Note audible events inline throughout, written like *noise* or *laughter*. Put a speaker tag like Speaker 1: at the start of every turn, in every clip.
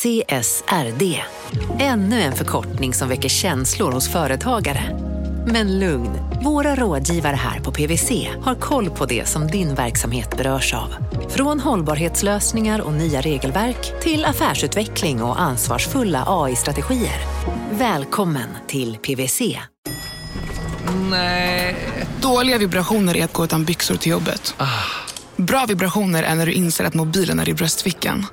Speaker 1: CSRD. Ännu en förkortning som väcker känslor hos företagare. Men lugn, våra rådgivare här på PWC har koll på det som din verksamhet berörs av. Från hållbarhetslösningar och nya regelverk till affärsutveckling och ansvarsfulla AI-strategier. Välkommen till PWC.
Speaker 2: Nej. Dåliga vibrationer är att gå utan byxor till jobbet. Bra vibrationer är när du inser att mobilen är i bröstfickan.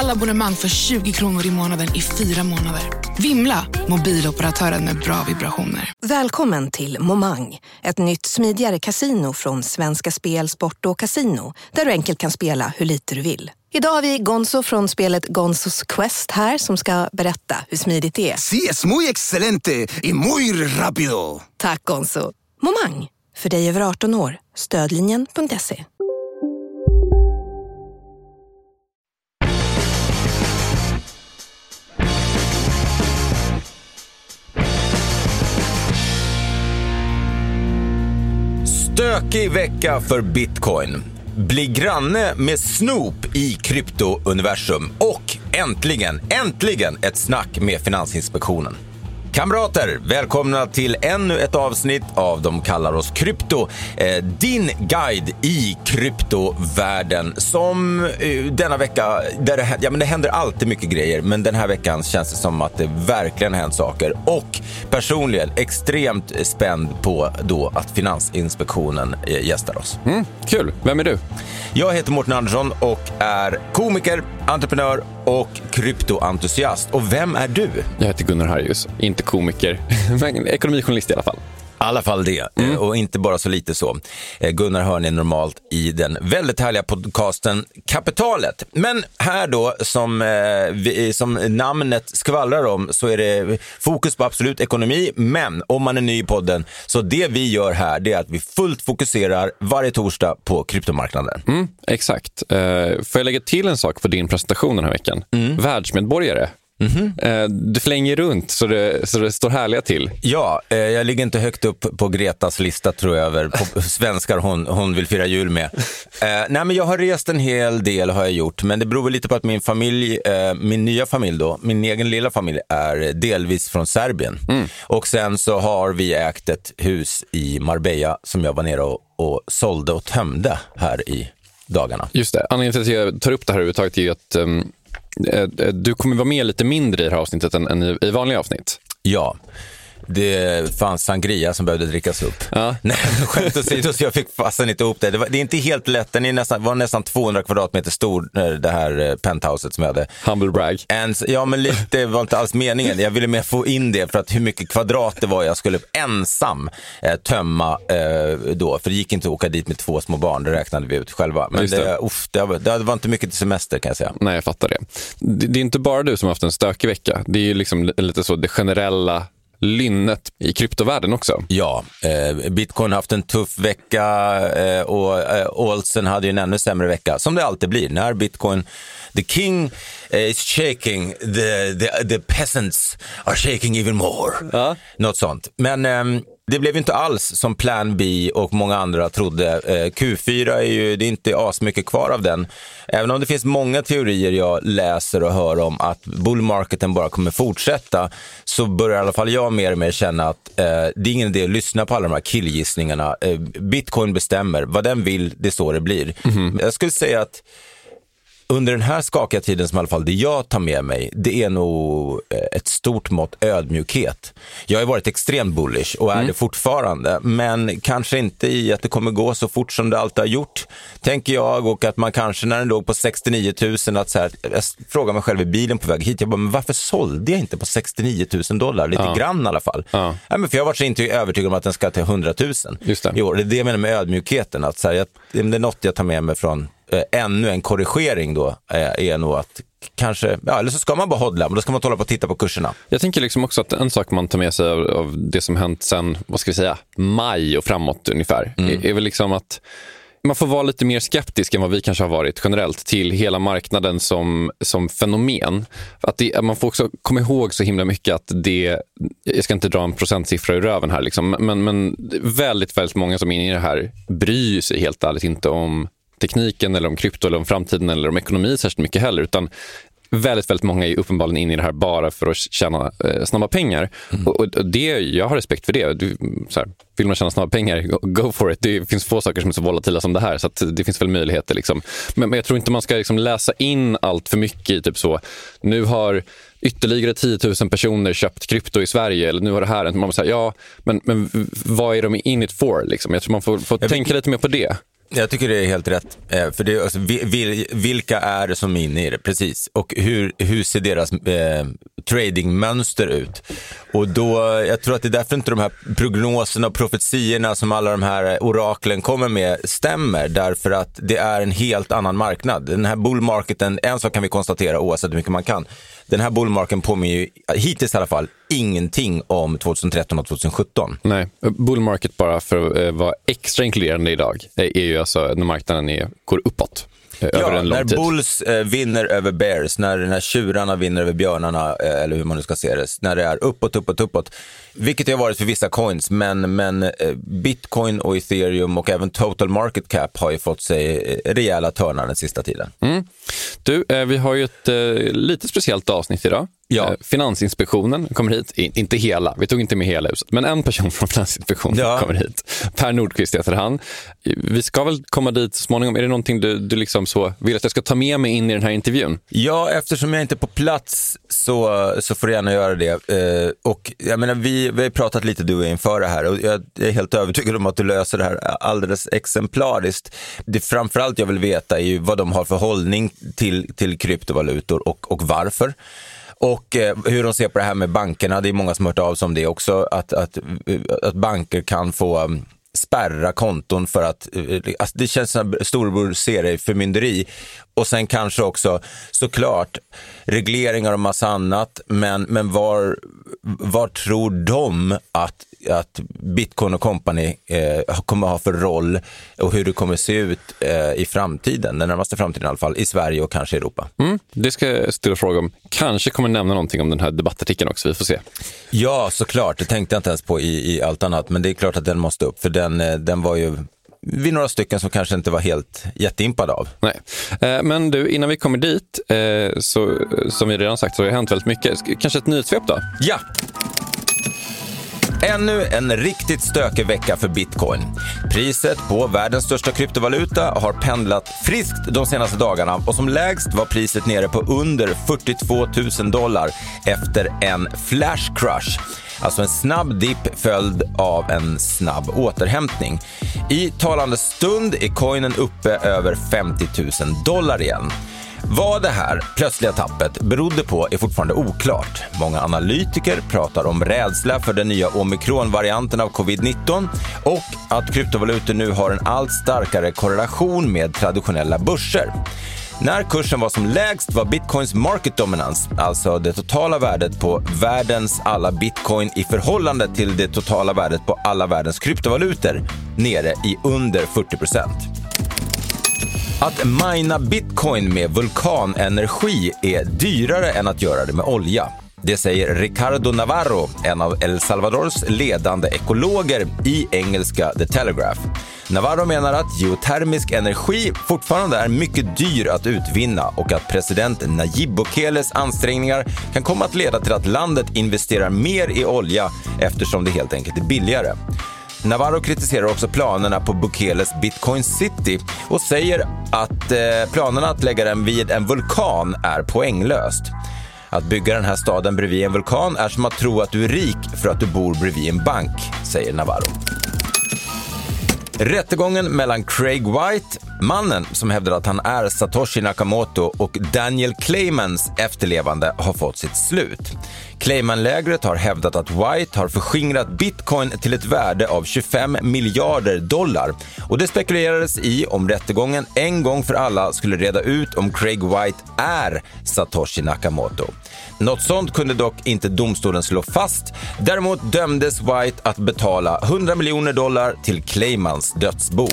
Speaker 2: Alla abonnemang för 20 kronor i månaden i fyra månader. Vimla! Mobiloperatören med bra vibrationer.
Speaker 3: Välkommen till Momang, ett nytt smidigare casino från Svenska Spel, Sport och Casino där du enkelt kan spela hur lite du vill. Idag har vi Gonzo från spelet Gonzos Quest här som ska berätta hur smidigt det är.
Speaker 4: Sí, es muy excelente y muy rápido.
Speaker 3: Tack Gonzo! Momang, för dig över 18 år. Stödlinjen.se.
Speaker 5: Stökig vecka för bitcoin. Bli granne med Snoop i kryptouniversum. Och äntligen, äntligen ett snack med Finansinspektionen. Kamrater, välkomna till ännu ett avsnitt av De kallar oss krypto. Eh, din guide i kryptovärlden som eh, denna vecka, där det, ja, men det händer alltid mycket grejer, men den här veckan känns det som att det verkligen hänt saker. Och personligen extremt spänd på då att Finansinspektionen eh, gästar oss.
Speaker 6: Mm, kul. Vem är du?
Speaker 5: Jag heter Mårten Andersson och är komiker, entreprenör och kryptoentusiast. Och vem är du?
Speaker 6: Jag heter Gunnar Harjus. Inte komiker, *laughs* men ekonomijournalist i alla fall.
Speaker 5: I alla fall det, mm. och inte bara så lite så. Eh, Gunnar hör ni normalt i den väldigt härliga podcasten Kapitalet. Men här då, som, eh, som namnet skvallrar om, så är det fokus på absolut ekonomi. Men om man är ny i podden, så det vi gör här, det är att vi fullt fokuserar varje torsdag på kryptomarknaden.
Speaker 6: Mm, exakt. Uh, får jag lägga till en sak på din presentation den här veckan? Mm. Världsmedborgare. Mm -hmm. Du flänger runt så det, så det står härliga till.
Speaker 5: Ja, eh, jag ligger inte högt upp på Gretas lista tror jag över på *laughs* svenskar hon, hon vill fira jul med. Eh, nej, men jag har rest en hel del har jag gjort, men det beror lite på att min familj, min nya familj då, min egen lilla familj är delvis från Serbien. Mm. Och sen så har vi ägt ett hus i Marbella som jag var nere och, och sålde och tömde här i dagarna.
Speaker 6: Just det. Anledningen till att jag tar upp det här överhuvudtaget är att um, Eh, eh, du kommer vara med lite mindre i det här avsnittet än, än i vanliga avsnitt.
Speaker 5: Ja. Det fanns sangria som behövde drickas upp. Ja. *laughs* Nej, skämt åsido, så jag fick fasen inte ihop det. Det, var, det är inte helt lätt. Den är nästan, var nästan 200 kvadratmeter stor, det här penthouset som jag hade.
Speaker 6: Humble brag.
Speaker 5: En, ja, men lite var inte alls meningen. Jag ville mer få in det för att hur mycket kvadrat det var jag skulle ensam eh, tömma eh, då. För det gick inte att åka dit med två små barn, det räknade vi ut själva. Men det. Det, uff, det, var, det var inte mycket till semester kan jag säga.
Speaker 6: Nej, jag fattar det. Det, det är inte bara du som har haft en stökig vecka. Det är ju liksom lite så det generella lynnet i kryptovärlden också.
Speaker 5: Ja, eh, bitcoin har haft en tuff vecka eh, och eh, Olsen hade ju en ännu sämre vecka, som det alltid blir när bitcoin The king is shaking, the, the, the peasants are shaking even more. Ja. Något sånt. Men ehm, det blev inte alls som Plan B och många andra trodde. Eh, Q4 är ju, det är inte asmycket kvar av den. Även om det finns många teorier jag läser och hör om att bullmarketen bara kommer fortsätta, så börjar i alla fall jag mer och mer känna att eh, det är ingen idé att lyssna på alla de här killgissningarna. Eh, Bitcoin bestämmer, vad den vill, det är så det blir. Mm -hmm. Jag skulle säga att under den här skakiga tiden som i alla fall det jag tar med mig, det är nog eh, ett stort mått ödmjukhet. Jag har varit extremt bullish och är mm. det fortfarande, men kanske inte i att det kommer gå så fort som det alltid har gjort, tänker jag. Och att man kanske när den låg på 69 000, att så här, jag frågar mig själv i bilen på väg hit, jag bara, men varför sålde jag inte på 69 000 dollar? Lite ja. grann i alla fall. Ja. Ja, men för jag har varit så inte övertygad om att den ska till 100 000 Just det. i år. Det är det jag menar med ödmjukheten, att så här, jag, det är något jag tar med mig från eh, ännu en korrigering då eh, är nog att kanske, ja, eller så ska man bara hodla, men då ska man hålla på och titta på kurserna.
Speaker 6: Jag tänker liksom också att en sak man tar med sig av, av det som hänt sen, vad ska vi säga, maj och framåt ungefär, mm. är, är väl liksom att man får vara lite mer skeptisk än vad vi kanske har varit generellt till hela marknaden som, som fenomen. Att det, man får också komma ihåg så himla mycket att det, jag ska inte dra en procentsiffra ur röven här, liksom, men, men väldigt, väldigt många som är inne i det här bryr sig helt ärligt inte om tekniken eller om krypto eller om framtiden eller om ekonomi särskilt mycket heller. Utan väldigt, väldigt många är uppenbarligen inne i det här bara för att tjäna eh, snabba pengar. Mm. Och, och, det, jag har respekt för det. Du, så här, vill man tjäna snabba pengar, go, for it. Det finns få saker som är så volatila som det här, så det finns väl möjligheter. Liksom. Men, men, jag tror inte man ska liksom läsa in allt för mycket i typ så, nu har ytterligare 10 000 personer köpt krypto i Sverige eller nu har det här Man säger, ja, men, men vad är de in it for? Liksom? Jag tror man får, får tänka lite mer på det.
Speaker 5: Jag tycker det är helt rätt. Eh, för det alltså, vil, vilka är det som är inne i det? Precis. Och hur, hur ser deras eh, tradingmönster ut? Och då, jag tror att det är därför inte de här prognoserna och profetiorna som alla de här eh, oraklen kommer med stämmer. Därför att det är en helt annan marknad. Den här bull marketen, en sak kan vi konstatera oavsett hur mycket man kan. Den här bullmarken påminner ju, hittills i alla fall, ingenting om 2013 och 2017.
Speaker 6: Nej, bullmarket bara för att eh, vara extra inkluderande idag eh, är ju alltså när marknaden är, går uppåt.
Speaker 5: Eh, ja, när tid. Bulls eh, vinner över Bears, när, när tjurarna vinner över björnarna, eh, eller hur man nu ska se det, när det är uppåt, uppåt, uppåt. Vilket det har varit för vissa coins, men, men eh, bitcoin och ethereum och även total market cap har ju fått sig eh, rejäla törnar den sista tiden.
Speaker 6: Mm. Du, eh, vi har ju ett lite speciellt avsnitt idag. Ja. Finansinspektionen kommer hit, inte hela, vi tog inte med hela huset, men en person *laughs* från Finansinspektionen ja. kommer hit. Per Nordqvist heter han. Vi ska väl komma dit så småningom. Är det någonting du, du liksom så vill att jag ska ta med mig in i den här intervjun?
Speaker 5: Ja, eftersom jag inte är på plats så, så får du gärna göra det. och jag menar, vi vi, har pratat lite du och inför det här och jag är helt övertygad om att du löser det här alldeles exemplariskt. Det framförallt jag vill veta är ju vad de har för hållning till, till kryptovalutor och, och varför. Och eh, hur de ser på det här med bankerna. Det är många som har hört av sig om det också, att, att, att banker kan få um, spärra konton för att, eh, alltså det känns som storebror ser dig förmynderi. Och sen kanske också såklart regleringar och massa annat, men, men var, var tror de att, att Bitcoin och company eh, kommer ha för roll och hur det kommer se ut eh, i framtiden, den närmaste framtiden i alla fall, i Sverige och kanske Europa?
Speaker 6: Mm, det ska jag ställa fråga om. Kanske kommer nämna någonting om den här debattartikeln också, vi får se.
Speaker 5: Ja, såklart. Det tänkte jag inte ens på i, i allt annat, men det är klart att den måste upp, för den, eh, den var ju vi några stycken som kanske inte var helt jätteimpade av.
Speaker 6: Nej. Eh, men du, innan vi kommer dit, eh, så, som vi redan sagt så har det hänt väldigt mycket. Kanske ett nyhetssvep då?
Speaker 5: Ja! Ännu en riktigt stökig vecka för bitcoin. Priset på världens största kryptovaluta har pendlat friskt de senaste dagarna och som lägst var priset nere på under 42 000 dollar efter en flash crush. Alltså en snabb dipp följd av en snabb återhämtning. I talande stund är coinen uppe över 50 000 dollar igen. Vad det här plötsliga tappet berodde på är fortfarande oklart. Många analytiker pratar om rädsla för den nya omikronvarianten av covid-19 och att kryptovalutor nu har en allt starkare korrelation med traditionella börser. När kursen var som lägst var bitcoins market dominance, alltså det totala värdet på världens alla bitcoin i förhållande till det totala värdet på alla världens kryptovalutor, nere i under 40 procent. Att mina bitcoin med vulkanenergi är dyrare än att göra det med olja. Det säger Ricardo Navarro, en av El Salvadors ledande ekologer i engelska The Telegraph. Navarro menar att geotermisk energi fortfarande är mycket dyr att utvinna och att president Nayib Bukeles ansträngningar kan komma att leda till att landet investerar mer i olja eftersom det helt enkelt är billigare. Navarro kritiserar också planerna på Bukeles Bitcoin City och säger att eh, planerna att lägga den vid en vulkan är poänglöst. Att bygga den här staden bredvid en vulkan är som att tro att du är rik för att du bor bredvid en bank, säger Navarro. Rättegången mellan Craig White, mannen som hävdar att han är Satoshi Nakamoto och Daniel Claymans efterlevande har fått sitt slut. Clayman-lägret har hävdat att White har förskingrat bitcoin till ett värde av 25 miljarder dollar och det spekulerades i om rättegången en gång för alla skulle reda ut om Craig White är Satoshi Nakamoto. Något sånt kunde dock inte domstolen slå fast. Däremot dömdes White att betala 100 miljoner dollar till Claymans dödsbo.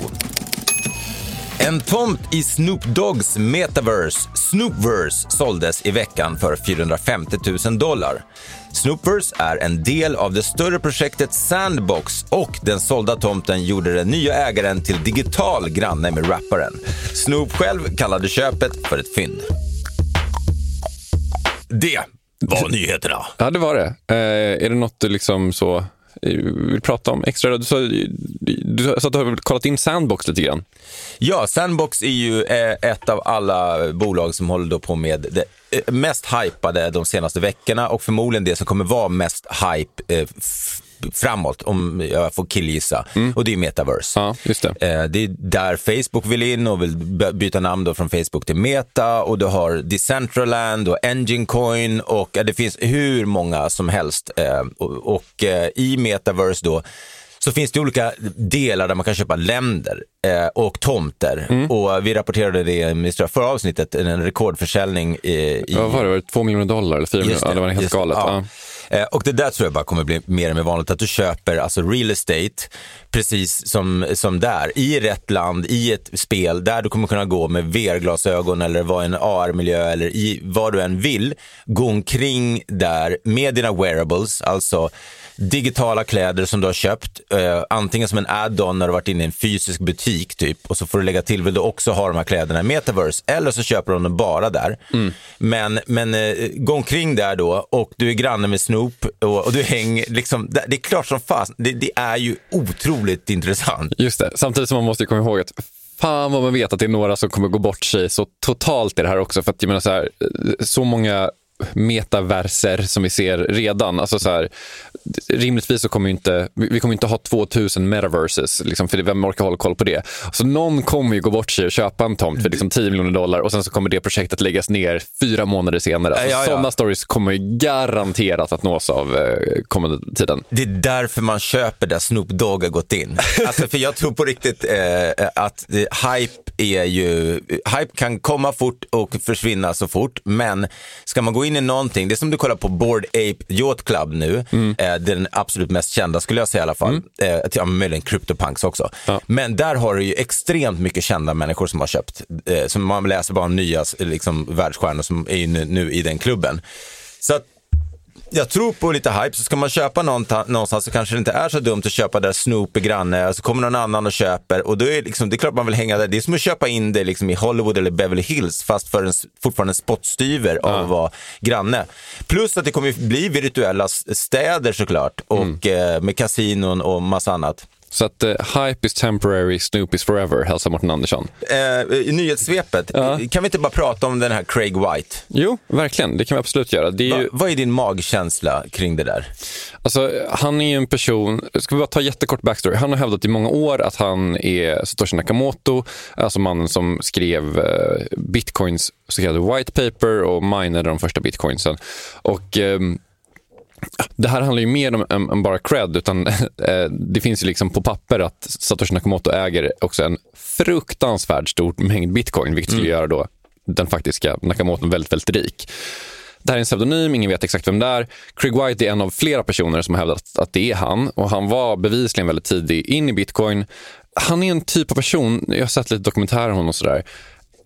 Speaker 5: En tomt i Snoop Doggs metaverse, Snoopverse, såldes i veckan för 450 000 dollar. Snoopverse är en del av det större projektet Sandbox och den sålda tomten gjorde den nya ägaren till digital granne med rapparen. Snoop själv kallade köpet för ett fynd. Det var nyheterna.
Speaker 6: Ja, det var det. Eh, är det något liksom så Eh, vill prata om extra? Du sa, du sa att du har kollat in Sandbox lite grann.
Speaker 5: Ja, Sandbox är ju eh, ett av alla bolag som håller då på med det eh, mest hypade de senaste veckorna och förmodligen det som kommer vara mest hype framåt, om jag får killgissa. Och det är metaverse.
Speaker 6: Ja, just det.
Speaker 5: Eh, Det är där Facebook vill in och vill byta namn då från Facebook till Meta och du har Decentraland och Engine Coin och ja, det finns hur många som helst. Eh, Och, eh, i Metaverse då så finns det olika delar där man kan köpa länder eh, och tomter. Och vi rapporterade det i förra avsnittet, en rekordförsäljning i, i
Speaker 6: Vad var det? Var det två miljoner dollar eller fyra miljoner? Ja, det var helt galet.
Speaker 5: ja.
Speaker 6: Ja.
Speaker 5: Eh, Och det där tror jag bara kommer bli mer och mer vanligt, att du köper alltså real estate precis som, som där, i rätt land, i ett spel där du kommer kunna gå med VR-glasögon eller vara i en AR-miljö eller i vad du än vill, gå omkring där med dina wearables, alltså digitala kläder som du har köpt, eh, antingen som en add-on när du varit inne i en fysisk butik typ och så får du lägga till, vill du också ha de här kläderna i metaverse eller så köper du dem bara där. Men, men eh, gå omkring där då och du är granne med Snoop och, och du hänger liksom, det, det är klart som fast, det, det är ju otroligt intressant.
Speaker 6: Just det. Samtidigt som man måste komma ihåg att fan vad man vet att det är några som kommer gå bort sig så totalt i det här också. För att jag menar så här, så många metaverser som vi ser redan. Alltså så här, rimligtvis så kommer inte, vi kommer inte ha 2000 metaverses, liksom, för vem orkar hålla koll på det? Så någon kommer ju gå bort sig och köpa en tomt för liksom 10 miljoner dollar och sen så kommer det projektet läggas ner fyra månader senare. Alltså,
Speaker 5: Ja, ja.
Speaker 6: Sådana stories kommer ju garanterat att nås av eh, kommande tiden.
Speaker 5: Det är därför man köper där Snoop Dogg har gått in. Alltså för jag tror på riktigt eh, att hype är ju, hype kan komma fort och försvinna så fort, men ska man gå in i någonting, det är som du kollar på Board Ape Yacht Club nu, eh, den absolut mest kända skulle jag säga i alla fall, eh, till- ja, möjligen CryptoPunks också.
Speaker 6: Ja.
Speaker 5: Men där har du ju extremt mycket kända människor som har köpt, eh, som man läser bara om nya liksom, världsstjärnor som är nu, nu i den klubben. Så att jag tror på lite hype, så ska man köpa någonstans så kanske det inte är så dumt att köpa där Snoop är granne, så kommer någon annan och köper och då är det, liksom, det är klart man vill hänga där. Det är som att köpa in det liksom i Hollywood eller Beverly Hills fast för en, fortfarande en spottstyver av att vara granne. Plus att det kommer bli virtuella städer såklart och eh, med kasinon och massa annat.
Speaker 6: Så att eh, hype is temporary, Snoop is forever, hälsar Morten Andersson.
Speaker 5: Eh, I nyhetssvepet,
Speaker 6: Ja.
Speaker 5: kan vi inte bara prata om den här Craig White?
Speaker 6: Jo, verkligen. Det kan vi absolut göra. Är
Speaker 5: Va,
Speaker 6: ju,
Speaker 5: vad är din magkänsla kring det där?
Speaker 6: alltså, han är ju en person, ska vi bara ta jättekort backstory. Han har hävdat i många år att han är Satoshi Nakamoto, alltså mannen som skrev eh, bitcoins så kallade white paper och minade de första bitcoinsen. Och ehm, det här handlar ju mer om än, än bara cred, utan *laughs* eh, det finns ju liksom på papper att Satoshi Nakamoto äger också en fruktansvärt stor mängd bitcoin, vilket skulle göra då den faktiska Nakamoto väldigt, väldigt rik. Det här är en pseudonym, ingen vet exakt vem det är. Craig White är en av flera personer som har hävdat att det är han och han var bevisligen väldigt tidig in i bitcoin. Han är en typ av person, jag har sett lite dokumentärer om honom och sådär,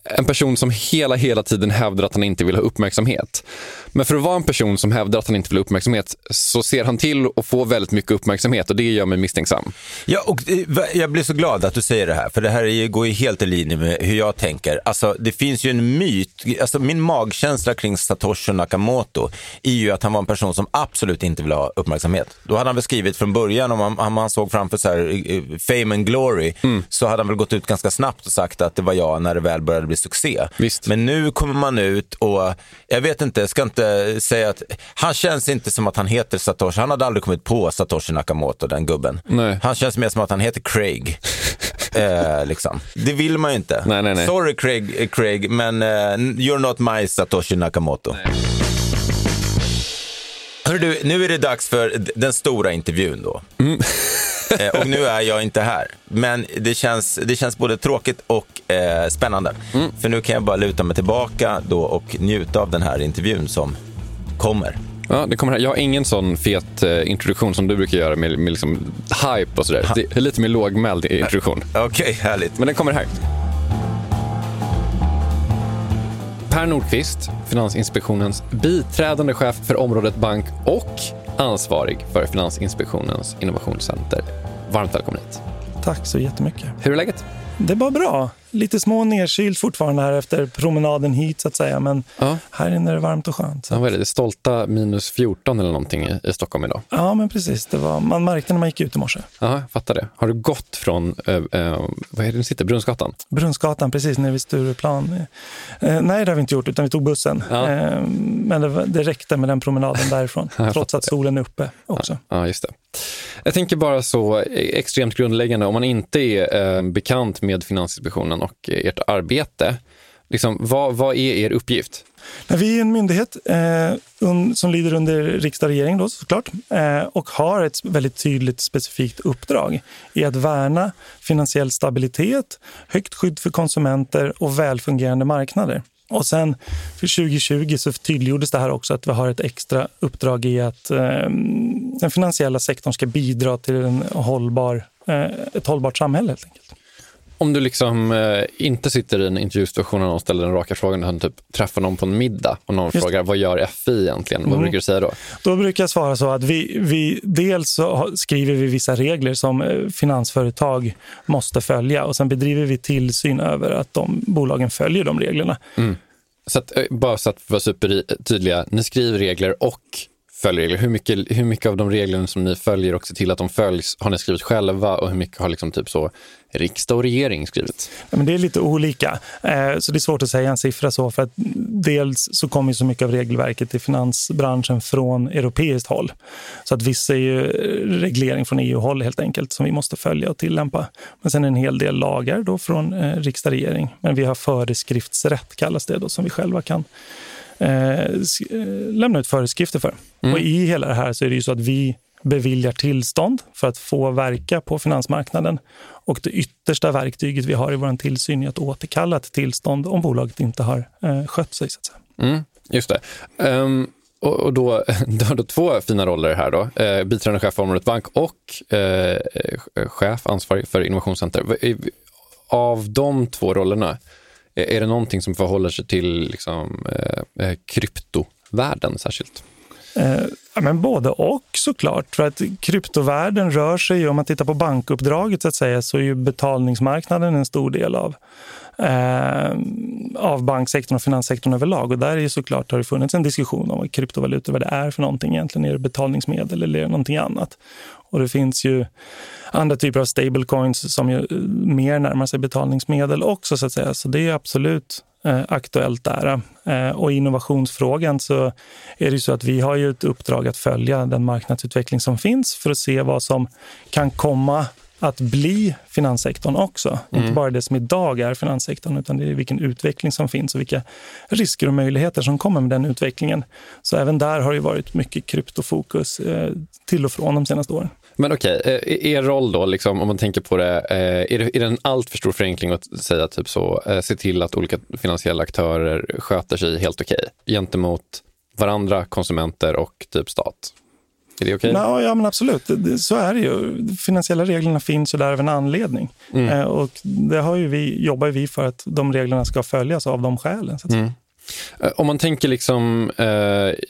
Speaker 6: en person som hela, hela tiden hävdar att han inte vill ha uppmärksamhet. Men för att vara en person som hävdar att han inte vill ha uppmärksamhet så ser han till att få väldigt mycket uppmärksamhet och det gör mig misstänksam.
Speaker 5: Ja, och eh, jag blir så glad att du säger det här, för det här ju- går ju helt i linje med hur jag tänker. Alltså, det finns ju en myt, alltså min magkänsla kring Satoshi Nakamoto är ju att han var en person som absolut inte vill ha uppmärksamhet. Då hade han väl skrivit från början, om han, om han såg framför så här, eh, fame and glory, så hade han väl gått ut ganska snabbt och sagt att det var jag när det väl började bli succé.
Speaker 6: Visst.
Speaker 5: Men nu kommer man ut och, jag vet inte, jag ska inte säga att, han känns inte som att han heter Satoshi, han hade aldrig kommit på Satoshi Nakamoto, den gubben.
Speaker 6: Nej.
Speaker 5: Han känns mer som att han heter Craig. *laughs* eh, liksom. Det vill man ju inte.
Speaker 6: Nej, nej, nej.
Speaker 5: Sorry Craig, Craig men eh, you're not my Satoshi Nakamoto. Hörru du, nu är det dags för den stora intervjun då.
Speaker 6: Mm.
Speaker 5: Eh, och nu är jag inte här. Men det känns, det känns både tråkigt och eh, spännande.
Speaker 6: Mm.
Speaker 5: För nu kan jag bara luta mig tillbaka då och njuta av den här intervjun som kommer.
Speaker 6: Ja, det kommer här. Jag har ingen sån fet eh, introduktion som du brukar göra med, med liksom hype och sådär. Det är lite mer lågmäld introduktion.
Speaker 5: Okej, härligt.
Speaker 6: Men den kommer här. Per Nordqvist, Finansinspektionens biträdande chef för området bank och ansvarig för Finansinspektionens innovationscenter. Varmt välkommen hit.
Speaker 7: Tack så jättemycket.
Speaker 6: Hur är läget?
Speaker 7: Det var bra. Lite små nedkylt fortfarande här efter promenaden hit så att säga. Men
Speaker 6: Ja.
Speaker 7: här inne är det varmt och skönt.
Speaker 6: Ja, vad är det? stolta minus 14 eller någonting i, i Stockholm idag.
Speaker 7: Ja, men precis. Det var, man märkte när man gick ut i morse.
Speaker 6: Ja, jag fattar det. Har du gått från, eh, eh, vad är det sitter, Brunnsgatan?
Speaker 7: Brunnsgatan, precis nere vid Stureplan. Eh, nej, det har vi inte gjort, utan vi tog bussen.
Speaker 6: Ja.
Speaker 7: Eh, men det, det räckte med den promenaden *laughs* därifrån, trots att solen är uppe också.
Speaker 6: Ja, just det. Jag tänker bara så extremt grundläggande, om man inte är eh, bekant med med Finansinspektionen och ert arbete, liksom, vad, vad är er uppgift?
Speaker 7: Vi är en myndighet eh, un, som lyder under riksdag och regering då, såklart, eh, och har ett väldigt tydligt specifikt uppdrag i att värna finansiell stabilitet, högt skydd för konsumenter och välfungerande marknader. Och sen för 2020 så tydliggjordes det här också att vi har ett extra uppdrag i att eh, den finansiella sektorn ska bidra till en hållbar, eh, ett hållbart samhälle helt enkelt.
Speaker 6: Om du liksom eh, inte sitter i en intervjusituation och någon ställer den raka frågan, utan typ träffar någon på en middag och någon
Speaker 7: Just-
Speaker 6: frågar vad gör FI egentligen? Vad
Speaker 7: Mm.
Speaker 6: brukar du säga då?
Speaker 7: Då brukar jag svara så att vi, vi dels skriver vi vissa regler som eh, finansföretag måste följa och sen bedriver vi tillsyn över att de bolagen följer de reglerna.
Speaker 6: Så att, eh, bara så att vara supertydliga, ni skriver regler och följer regler. Hur mycket, hur mycket av de reglerna som ni följer och ser till att de följs har ni skrivit själva och hur mycket har liksom typ så riksdag och regering skrivit?
Speaker 7: Ja, Men det är lite olika, eh, så det är svårt att säga en siffra så för att dels så kommer så mycket av regelverket i finansbranschen från europeiskt håll. Så att vissa är ju eh, reglering från EU-håll helt enkelt som vi måste följa och tillämpa. Men sen en hel del lagar då från eh, riksdag och regering. Men vi har föreskriftsrätt kallas det då som vi själva kan lämna ut föreskrifter för. Och i hela det här så är det ju så att vi beviljar tillstånd för att få verka på finansmarknaden. Och det yttersta verktyget vi har i vår tillsyn är att återkalla ett tillstånd om bolaget inte har eh, skött sig. Så att säga.
Speaker 6: Mm, just det. Ehm, och, och då, *laughs* då har du två fina roller här då. Eh, biträdande chef för området bank och eh, chef ansvarig för innovationscenter. Av de två rollerna, är det någonting som förhåller sig till liksom, eh, eh, kryptovärlden särskilt?
Speaker 7: Eh, ja, men både och såklart. För att kryptovärlden rör sig ju, om man tittar på bankuppdraget så att säga, så är ju betalningsmarknaden en stor del av, eh, av banksektorn och finanssektorn överlag. Och där är ju såklart har det funnits en diskussion om vad kryptovalutor, vad det är för någonting egentligen. Är det betalningsmedel eller är det någonting annat? Och det finns ju andra typer av stablecoins som ju eh, mer närmar sig betalningsmedel också så att säga. Så det är absolut eh, aktuellt där. Eh, och i innovationsfrågan så är det ju så att vi har ju ett uppdrag att följa den marknadsutveckling som finns för att se vad som kan komma att bli finanssektorn också. Inte bara det som idag är finanssektorn, utan det är vilken utveckling som finns och vilka risker och möjligheter som kommer med den utvecklingen. Så även där har det varit mycket kryptofokus eh, till och från de senaste åren.
Speaker 6: Men okej, eh, er roll då, liksom, om man tänker på det, eh, är det, är det en alltför stor förenkling att säga typ så, eh, se till att olika finansiella aktörer sköter sig helt okej gentemot varandra, konsumenter och typ stat? Är det okej?
Speaker 7: Ja, ja, men absolut. Det- Så är det ju. De finansiella reglerna finns ju där av en anledning. Eh, och det har ju vi, jobbar vi för att de reglerna ska följas av de skälen.
Speaker 6: Eh, Om man tänker liksom, eh,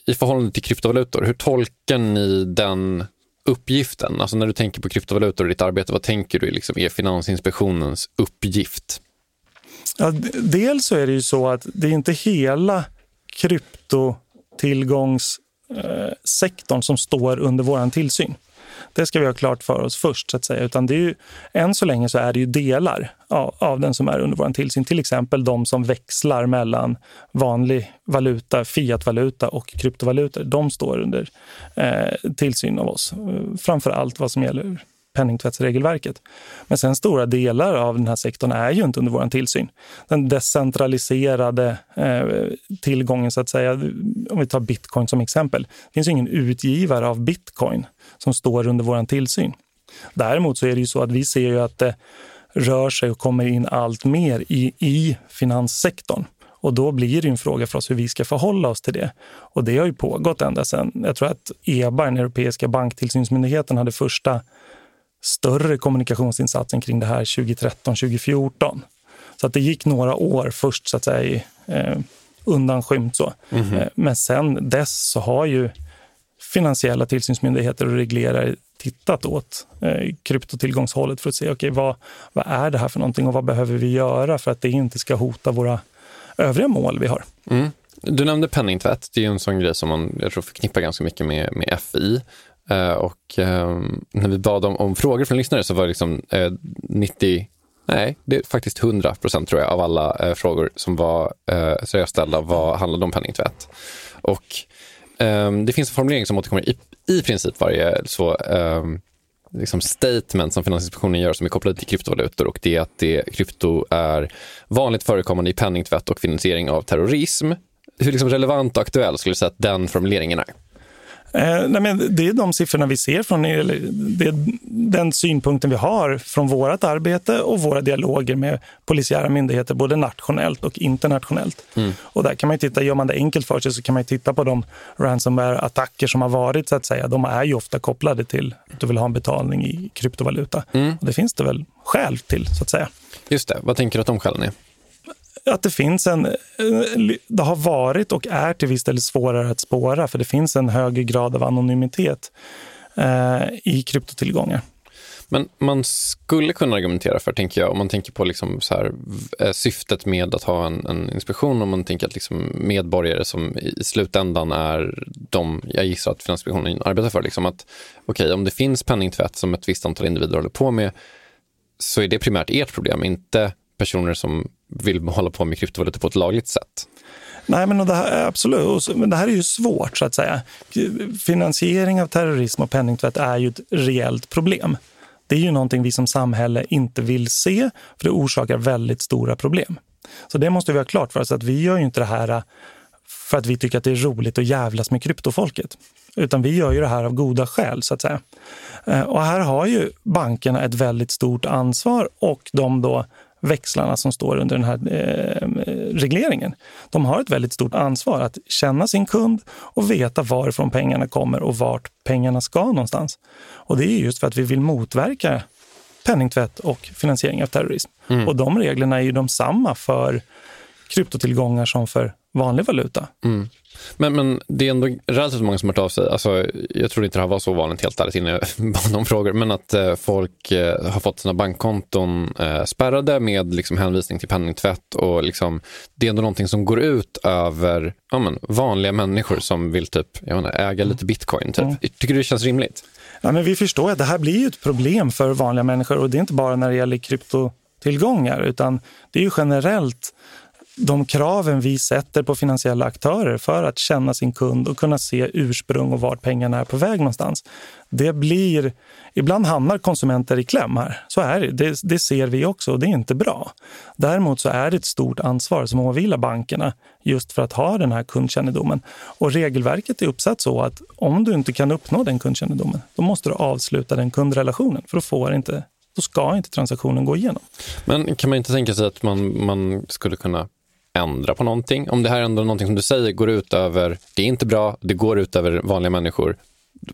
Speaker 6: i förhållande till kryptovalutor, hur tolkar ni den uppgiften? Alltså när du tänker på kryptovalutor och ditt arbete, vad tänker du liksom är Finansinspektionens uppgift?
Speaker 7: Ja, dels så är det ju så att det är inte hela kryptotillgångssektorn eh, som står under vår tillsyn. Det ska vi ha klart för oss först. så att säga. Utan det är ju, än så länge så är det ju delar av, av den som är under vår tillsyn. Till exempel de som växlar mellan vanlig valuta, fiatvaluta och kryptovalutor. De står under eh, tillsyn av oss. Framför allt vad som gäller penningtvättsregelverket. Men sen stora delar av den här sektorn är ju inte under vår tillsyn. Den decentraliserade eh, tillgången, så att säga, om vi tar bitcoin som exempel. Det finns ju ingen utgivare av bitcoin som står under vår tillsyn. Däremot så är det ju så att vi ser ju att det rör sig och kommer in allt mer i, i finanssektorn. Och då blir det en fråga för oss hur vi ska förhålla oss till det. Och det har ju pågått ända sedan, jag tror att EBA, den europeiska banktillsynsmyndigheten, hade första större kommunikationsinsatsen kring det här 2013-2014. Så att det gick några år först så att säga i, eh, undanskymt. Så. Eh, men sen dess så har ju finansiella tillsynsmyndigheter och reglerare tittat åt eh, kryptotillgångshållet för att se okay, vad, vad är det här för någonting och vad behöver vi göra för att det inte ska hota våra övriga mål vi har.
Speaker 6: Mm. Du nämnde penningtvätt. Det är en sån grej som man jag tror förknippar ganska mycket med, med FI. Eh, och ehm, när vi bad om, om, frågor från lyssnare så var det liksom eh, 90 Nej, det är faktiskt 100 procent tror jag av alla eh, frågor som var eh, seriöst ställda var, handlade om penningtvätt. Och eh, det finns en formulering som återkommer i, i princip varje så, eh, liksom statement som Finansinspektionen gör som är kopplad till kryptovalutor och det är att det, krypto är vanligt förekommande i penningtvätt och finansiering av terrorism. Hur liksom relevant och aktuell skulle du säga att den formuleringen är?
Speaker 7: Eh, nej men det är de siffrorna vi ser från det är den synpunkten vi har från vårt arbete och våra dialoger med polisiära myndigheter, både nationellt och internationellt. Mm. Och där kan man titta, gör man det enkelt för sig så kan man titta på de ransomware-attacker som har varit, så att säga. De är ju ofta kopplade till att du vill ha en betalning i kryptovaluta. Mm. Och det finns det väl skäl till, så att säga.
Speaker 6: Just det. Vad tänker du att de skälen är?
Speaker 7: Att det finns en... Det har varit och är till viss del svårare att spåra för det finns en högre grad av anonymitet eh, i kryptotillgångar.
Speaker 6: Men man skulle kunna argumentera för, tänker jag, om man tänker på liksom så här, eh, syftet med att ha en, en inspektion, om man tänker att liksom medborgare som i slutändan är de, jag gissar att Finansinspektionen arbetar för, liksom att okej, okay, om det finns penningtvätt som ett visst antal individer håller på med, så är det primärt ert problem, inte personer som vill hålla på med kryptovalutor på ett lagligt sätt.
Speaker 7: Nej, men det här, absolut. Men det här är ju svårt, så att säga. Finansiering av terrorism och penningtvätt är ju ett reellt problem. Det är ju någonting vi som samhälle inte vill se, för det orsakar väldigt stora problem. Så det måste vi ha klart för oss, att vi gör ju inte det här äh, för att vi tycker att det är roligt att jävlas med kryptofolket. Utan vi gör ju det här av goda skäl, så att säga. Äh, och här har ju bankerna ett väldigt stort ansvar och de då växlarna som står under den här eh, regleringen. De har ett väldigt stort ansvar att känna sin kund och veta varifrån pengarna kommer och vart pengarna ska någonstans. Och det är just för att vi vill motverka penningtvätt och finansiering av terrorism. Mm. Och de reglerna är ju de samma för kryptotillgångar som för vanlig valuta. Mm.
Speaker 6: Men, men det är ändå relativt många som har hört av sig. Alltså, jag trodde inte det här var så vanligt helt ärligt innan jag *laughs* bad om frågor. Men att eh, folk eh, har fått sina bankkonton eh, spärrade med liksom, hänvisning till penningtvätt. Och, liksom, det är ändå någonting som går ut över ja, men, vanliga människor som vill typ, jag menar, äga lite bitcoin. Typ. Mm. Tycker du det känns rimligt?
Speaker 7: Ja, men vi förstår att det här blir ett problem för vanliga människor. Och det är inte bara när det gäller kryptotillgångar utan det är ju generellt de kraven vi sätter på finansiella aktörer för att känna sin kund och kunna se ursprung och vart pengarna är på väg någonstans. Det blir, ibland hamnar konsumenter i kläm här. Så är det. det. Det ser vi också och det är inte bra. Däremot så är det ett stort ansvar som åvilar bankerna just för att ha den här kundkännedomen. Och regelverket är uppsatt så att om du inte kan uppnå den kundkännedomen, då måste du avsluta den kundrelationen för då får inte då ska inte transaktionen gå igenom.
Speaker 6: Men kan man inte tänka sig att man, man skulle kunna ändra på någonting. Om det här ändå någonting som du säger går ut över, det är inte bra, det går ut över vanliga människor.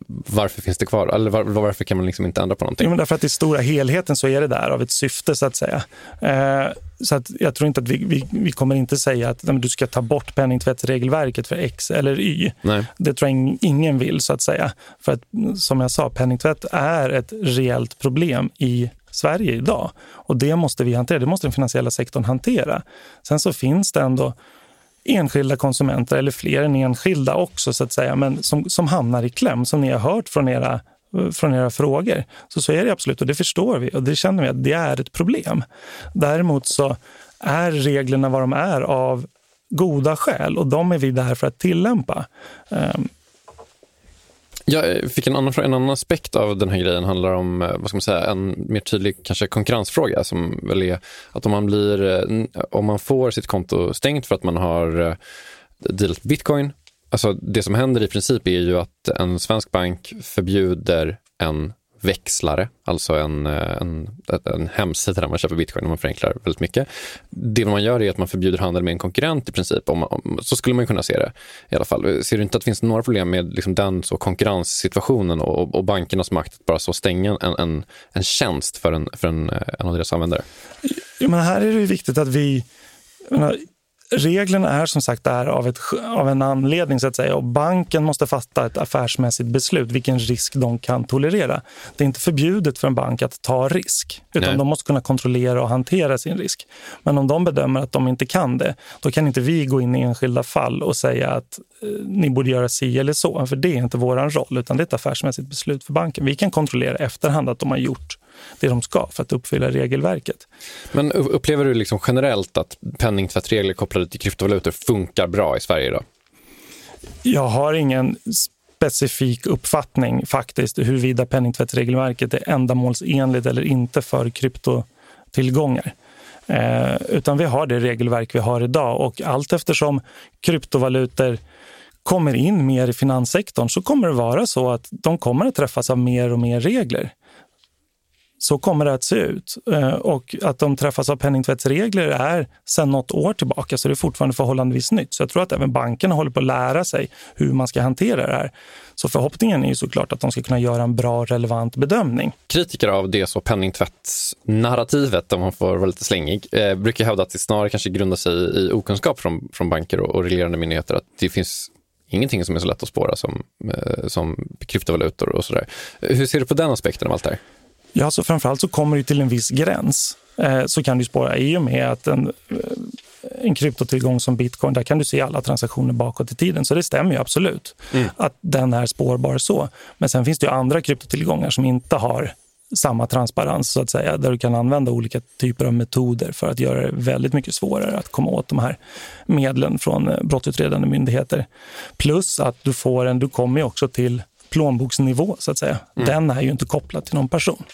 Speaker 6: Varför finns det kvar? Eller var, varför kan man liksom inte ändra på någonting?
Speaker 7: Jo, men därför att i stora helheten så är det där av ett syfte så att säga. Eh, så att jag tror inte att vi, vi, vi kommer inte säga att nej, du ska ta bort penningtvättsregelverket för X eller Y. Nej. Det tror jag ingen vill så att säga. För att som jag sa, penningtvätt är ett reellt problem i Sverige idag. Och det måste vi hantera, det måste den finansiella sektorn hantera. Sen så finns det ändå enskilda konsumenter, eller fler än enskilda också, så att säga, men som, som hamnar i kläm, som ni har hört från era från era frågor. Så så är det absolut och det förstår vi och det känner vi att det är ett problem. Däremot så är reglerna vad de är av goda skäl och de är vi där för att tillämpa. Ehm,
Speaker 6: jag fick en annan, en annan aspekt av den här grejen handlar om eh, vad ska man säga, en mer tydlig kanske konkurrensfråga som väl är att om man, blir, eh, om man får sitt konto stängt för att man har eh, dealat bitcoin, alltså det som händer i princip är ju att en svensk bank förbjuder en växlare, alltså en, eh, en, en hemsida där man köper bitcoin om man förenklar väldigt mycket. Det man gör är att man förbjuder handel med en konkurrent i princip. Om, om, så skulle man kunna se det i alla fall. Ser du inte att det finns några problem med liksom den så konkurrenssituationen och, och bankernas makt att bara så stänga en, en, en tjänst för en, för en, eh, en av deras användare?
Speaker 7: Ja, men här är det viktigt att vi... Menar, reglerna är som sagt där av, ett, av en anledning så att säga och banken måste fatta ett affärsmässigt beslut vilken risk de kan tolerera. Det är inte förbjudet för en bank att ta risk utan Nej. de måste kunna kontrollera och hantera sin risk. Men om de bedömer att de inte kan det, då kan inte vi gå in i enskilda fall och säga att eh, ni borde göra si eller så, för det är inte vår roll utan det är ett affärsmässigt beslut för banken. Vi kan kontrollera efterhand att de har gjort det de ska för att uppfylla regelverket.
Speaker 6: Men upplever du liksom generellt att penningtvättregler kopplade till kryptovalutor funkar bra i Sverige idag?
Speaker 7: Jag har ingen specifik uppfattning faktiskt huruvida penningtvättsregelverket är ändamålsenligt eller inte för kryptotillgångar. Eh, utan vi har det regelverk vi har idag och allt eftersom kryptovalutor kommer in mer i finanssektorn så kommer det vara så att de kommer att träffas av mer och mer regler så kommer det att se ut. Eh, och att de träffas av penningtvättsregler är sedan något år tillbaka, så det är fortfarande förhållandevis nytt. Så jag tror att även bankerna håller på att lära sig hur man ska hantera det här. Så förhoppningen är ju såklart att de ska kunna göra en bra, relevant bedömning.
Speaker 6: Kritiker av det så penningtvättsnarrativet, om man får vara lite slängig, eh, brukar hävda att det snarare kanske grundar sig i okunskap från, från banker och, och reglerande myndigheter. Att det finns ingenting som är så lätt att spåra som, eh, som kryptovalutor och sådär. Hur ser du på den aspekten av allt det här?
Speaker 7: Ja, så framförallt så kommer det till en viss gräns. Eh, så kan du spåra i och med att en, eh, en kryptotillgång som bitcoin, där kan du se alla transaktioner bakåt i tiden. Så det stämmer ju absolut mm. att den är spårbar så. Men sen finns det ju andra kryptotillgångar som inte har samma transparens, så att säga, där du kan använda olika typer av metoder för att göra det väldigt mycket svårare att komma åt de här medlen från eh, brottsutredande myndigheter. Plus att du får en, du kommer ju också till plånboksnivå, så att säga. Mm. Den är ju inte kopplad till någon person.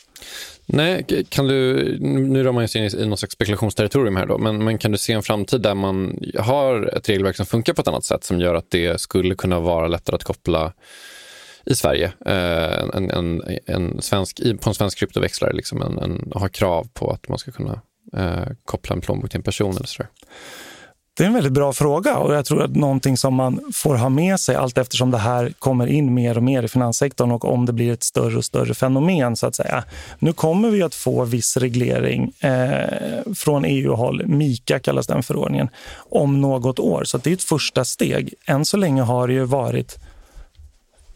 Speaker 6: Nej, kan du, nu rör man sig in i något slags spekulationsterritorium här då, men, men kan du se en framtid där man har ett regelverk som funkar på ett annat sätt som gör att det skulle kunna vara lättare att koppla i Sverige, eh, en, en, en svensk, på en svensk kryptoväxlare, liksom en, en, ha krav på att man ska kunna eh, koppla en plånbok till en person eller sådär?
Speaker 7: Det är en väldigt bra fråga och jag tror att någonting som man får ha med sig allt eftersom det här kommer in mer och mer i finanssektorn och om det blir ett större och större fenomen så att säga. Nu kommer vi att få viss reglering eh, från EU-håll, MIKA kallas den förordningen, om något år. Så det är ett första steg. Än så länge har det ju varit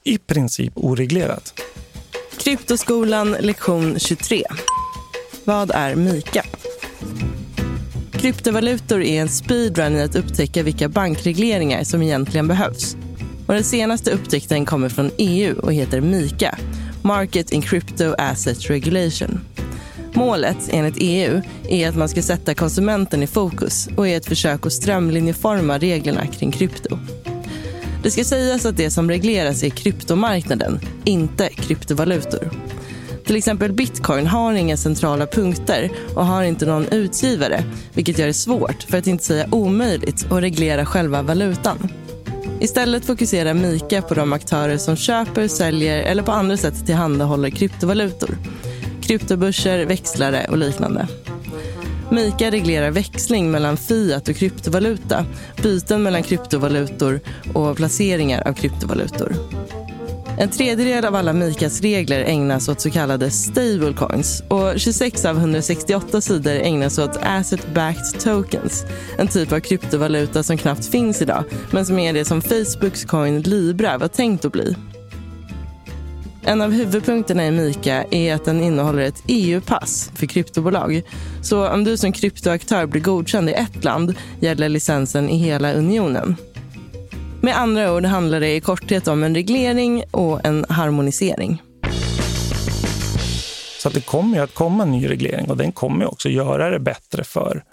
Speaker 7: i princip oreglerat.
Speaker 8: Kryptoskolan lektion 23. Vad är MIKA? Kryptovalutor är en speedrun i att upptäcka vilka bankregleringar som egentligen behövs. Och den senaste upptäckten kommer från EU och heter MICA, Market in Crypto Asset Regulation. Målet, enligt EU, är att man ska sätta konsumenten i fokus och är ett försök att strömlinjeforma reglerna kring krypto. Det ska sägas att det som regleras är kryptomarknaden, inte kryptovalutor. Till exempel bitcoin har inga centrala punkter och har inte någon utgivare, vilket gör det svårt, för att inte säga omöjligt, att reglera själva valutan. Istället fokuserar Mika på de aktörer som köper, säljer eller på andra sätt tillhandahåller kryptovalutor. Kryptobörser, växlare och liknande. Mika reglerar växling mellan fiat och kryptovaluta, byten mellan kryptovalutor och placeringar av kryptovalutor. En tredjedel av alla Mikas regler ägnas åt så kallade stablecoins och 26 av 168 sidor ägnas åt asset-backed tokens. En typ av kryptovaluta som knappt finns idag men som är det som Facebooks coin Libra var tänkt att bli. En av huvudpunkterna i Mika är att den innehåller ett EU-pass för kryptobolag. Så om du som kryptoaktör blir godkänd i ett land gäller licensen i hela unionen. Med andra ord handlar det i korthet om en reglering och en harmonisering.
Speaker 7: Så att det kommer att komma en ny reglering och den kommer också göra det bättre för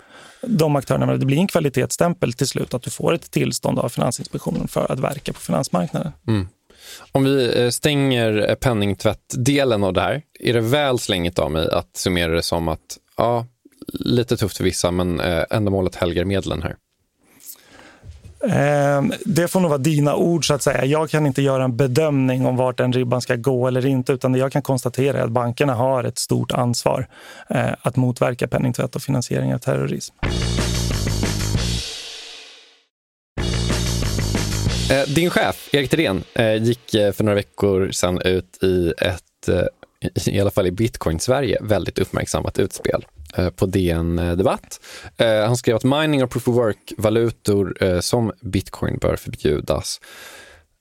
Speaker 7: de aktörerna. Det blir en kvalitetsstämpel till slut att du får ett tillstånd av Finansinspektionen för att verka på finansmarknaden. Mm.
Speaker 6: Om vi eh, stänger penningtvättdelen av det här, är det väl slängigt av mig att summera det som att ja, lite tufft för vissa, men eh, ändamålet helgar medlen här?
Speaker 7: Ehm, det får nog vara dina ord. så att säga. Jag kan inte göra en bedömning om vart den ribban ska gå eller inte. utan det jag kan konstatera är att bankerna har ett stort ansvar eh, att motverka penningtvätt och finansiering av terrorism.
Speaker 6: Eh, din chef, Erik Thedéen, eh, gick för några veckor sedan ut i ett, i alla fall i bitcoin-Sverige, väldigt uppmärksammat utspel. Eh, på DN eh, Debatt. Eh, han skrev att mining och proof of work-valutor som bitcoin bör förbjudas.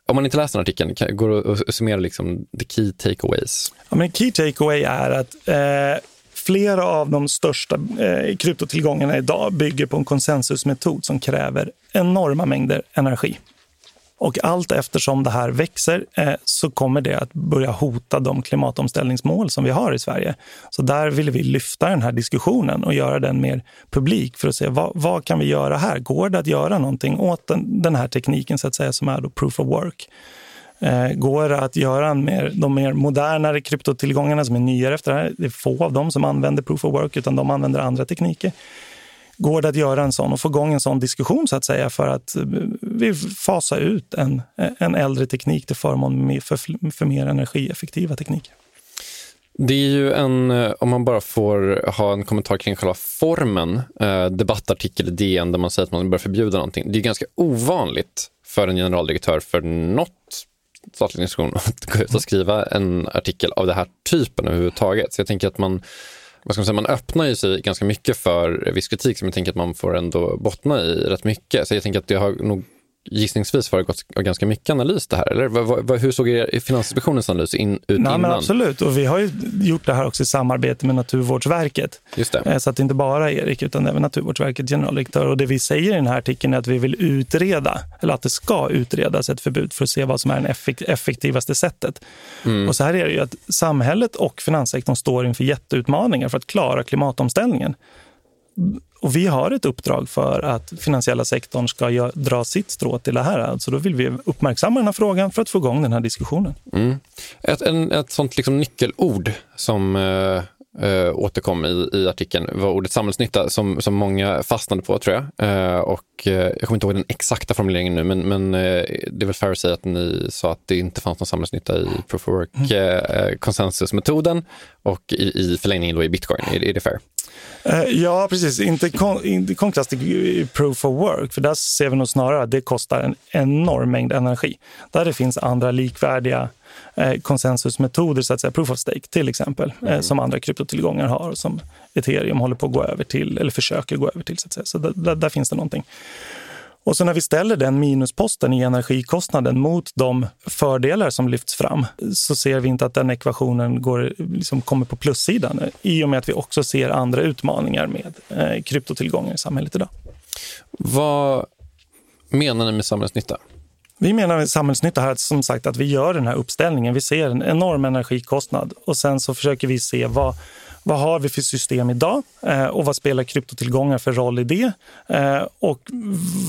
Speaker 6: Om man inte läser den artikeln, går det att summera liksom the key takeaways?
Speaker 7: Ja, men key takeaway är att eh, flera av de största eh, kryptotillgångarna idag bygger på en konsensusmetod som kräver enorma mängder energi. Och allt eftersom det här växer eh, så kommer det att börja hota de klimatomställningsmål som vi har i Sverige. Så där vill vi lyfta den här diskussionen och göra den mer publik för att se vad, vad kan vi göra här? Går det att göra någonting åt den, den här tekniken så att säga som är då proof of work? Eh, går det att göra mer, de mer modernare kryptotillgångarna som är nyare efter det här? Det är få av dem som använder proof of work utan de använder andra tekniker. Går det att göra en sån och få igång en sån diskussion så att säga för att eh, vi fasa ut en, en äldre teknik till förmån för, för mer energieffektiva tekniker?
Speaker 6: Det är ju en, om man bara får ha en kommentar kring själva formen, eh, debattartikel i DN där man säger att man bör förbjuda någonting. Det är ganska ovanligt för en generaldirektör för något statlig institution att gå ut och skriva en artikel av den här typen överhuvudtaget. Så jag tänker att man vad ska man, säga, man öppnar ju sig ganska mycket för viss kritik som jag tänker att man får ändå bottna i rätt mycket. Så jag tänker att det har nog gissningsvis föregått av ganska mycket analys det här, eller? Hur såg er Finansinspektionens analys in, ut Nej, innan?
Speaker 7: Absolut, och vi har ju gjort det här också i samarbete med Naturvårdsverket.
Speaker 6: Just det.
Speaker 7: Eh, så att det inte bara Erik, utan även Naturvårdsverket generaldirektör. Och det vi säger i den här artikeln är att vi vill utreda, eller att det ska utredas ett förbud för att se vad som är det effektivaste sättet. Mm. Och så här är det ju att samhället och finanssektorn står inför jätteutmaningar för att klara klimatomställningen. Och vi har ett uppdrag för att finansiella sektorn ska dra sitt strå till det här. Alltså då vill vi uppmärksamma den här frågan för att få igång den här diskussionen.
Speaker 6: Mm. Ett, en, ett sånt liksom nyckelord som eh, eh, återkom i, i artikeln var ordet samhällsnytta som, som många fastnade på tror jag. Eh, och, eh, jag kommer inte ihåg den exakta formuleringen nu men, men det är väl fair att säga att ni sa att det inte fanns någon samhällsnytta i proof of work-konsensusmetoden mm. Eh, och i, i förlängningen då i bitcoin. Är, är det fair?
Speaker 7: Eh, ja, precis. Inte, kontrast till proof of work, för där ser vi nog snarare att det kostar en enorm mängd energi. Där det finns andra likvärdiga eh, konsensusmetoder, så att säga, proof of stake till exempel, eh, mm. som andra kryptotillgångar har och som ethereum håller på att gå över till, eller försöker gå över till. Så, att säga. så där finns det någonting. Och så när vi ställer den minusposten i energikostnaden mot de fördelar som lyfts fram så ser vi inte att den ekvationen går, liksom kommer på plussidan i och med att vi också ser andra utmaningar med eh, kryptotillgångar i samhället idag.
Speaker 6: Vad menar ni med samhällsnytta?
Speaker 7: Vi menar med samhällsnytta här som sagt att vi gör den här uppställningen. Vi ser en enorm energikostnad och sen så försöker vi se vad vad har vi för system idag eh, och vad spelar kryptotillgångar för roll i det? Eh, och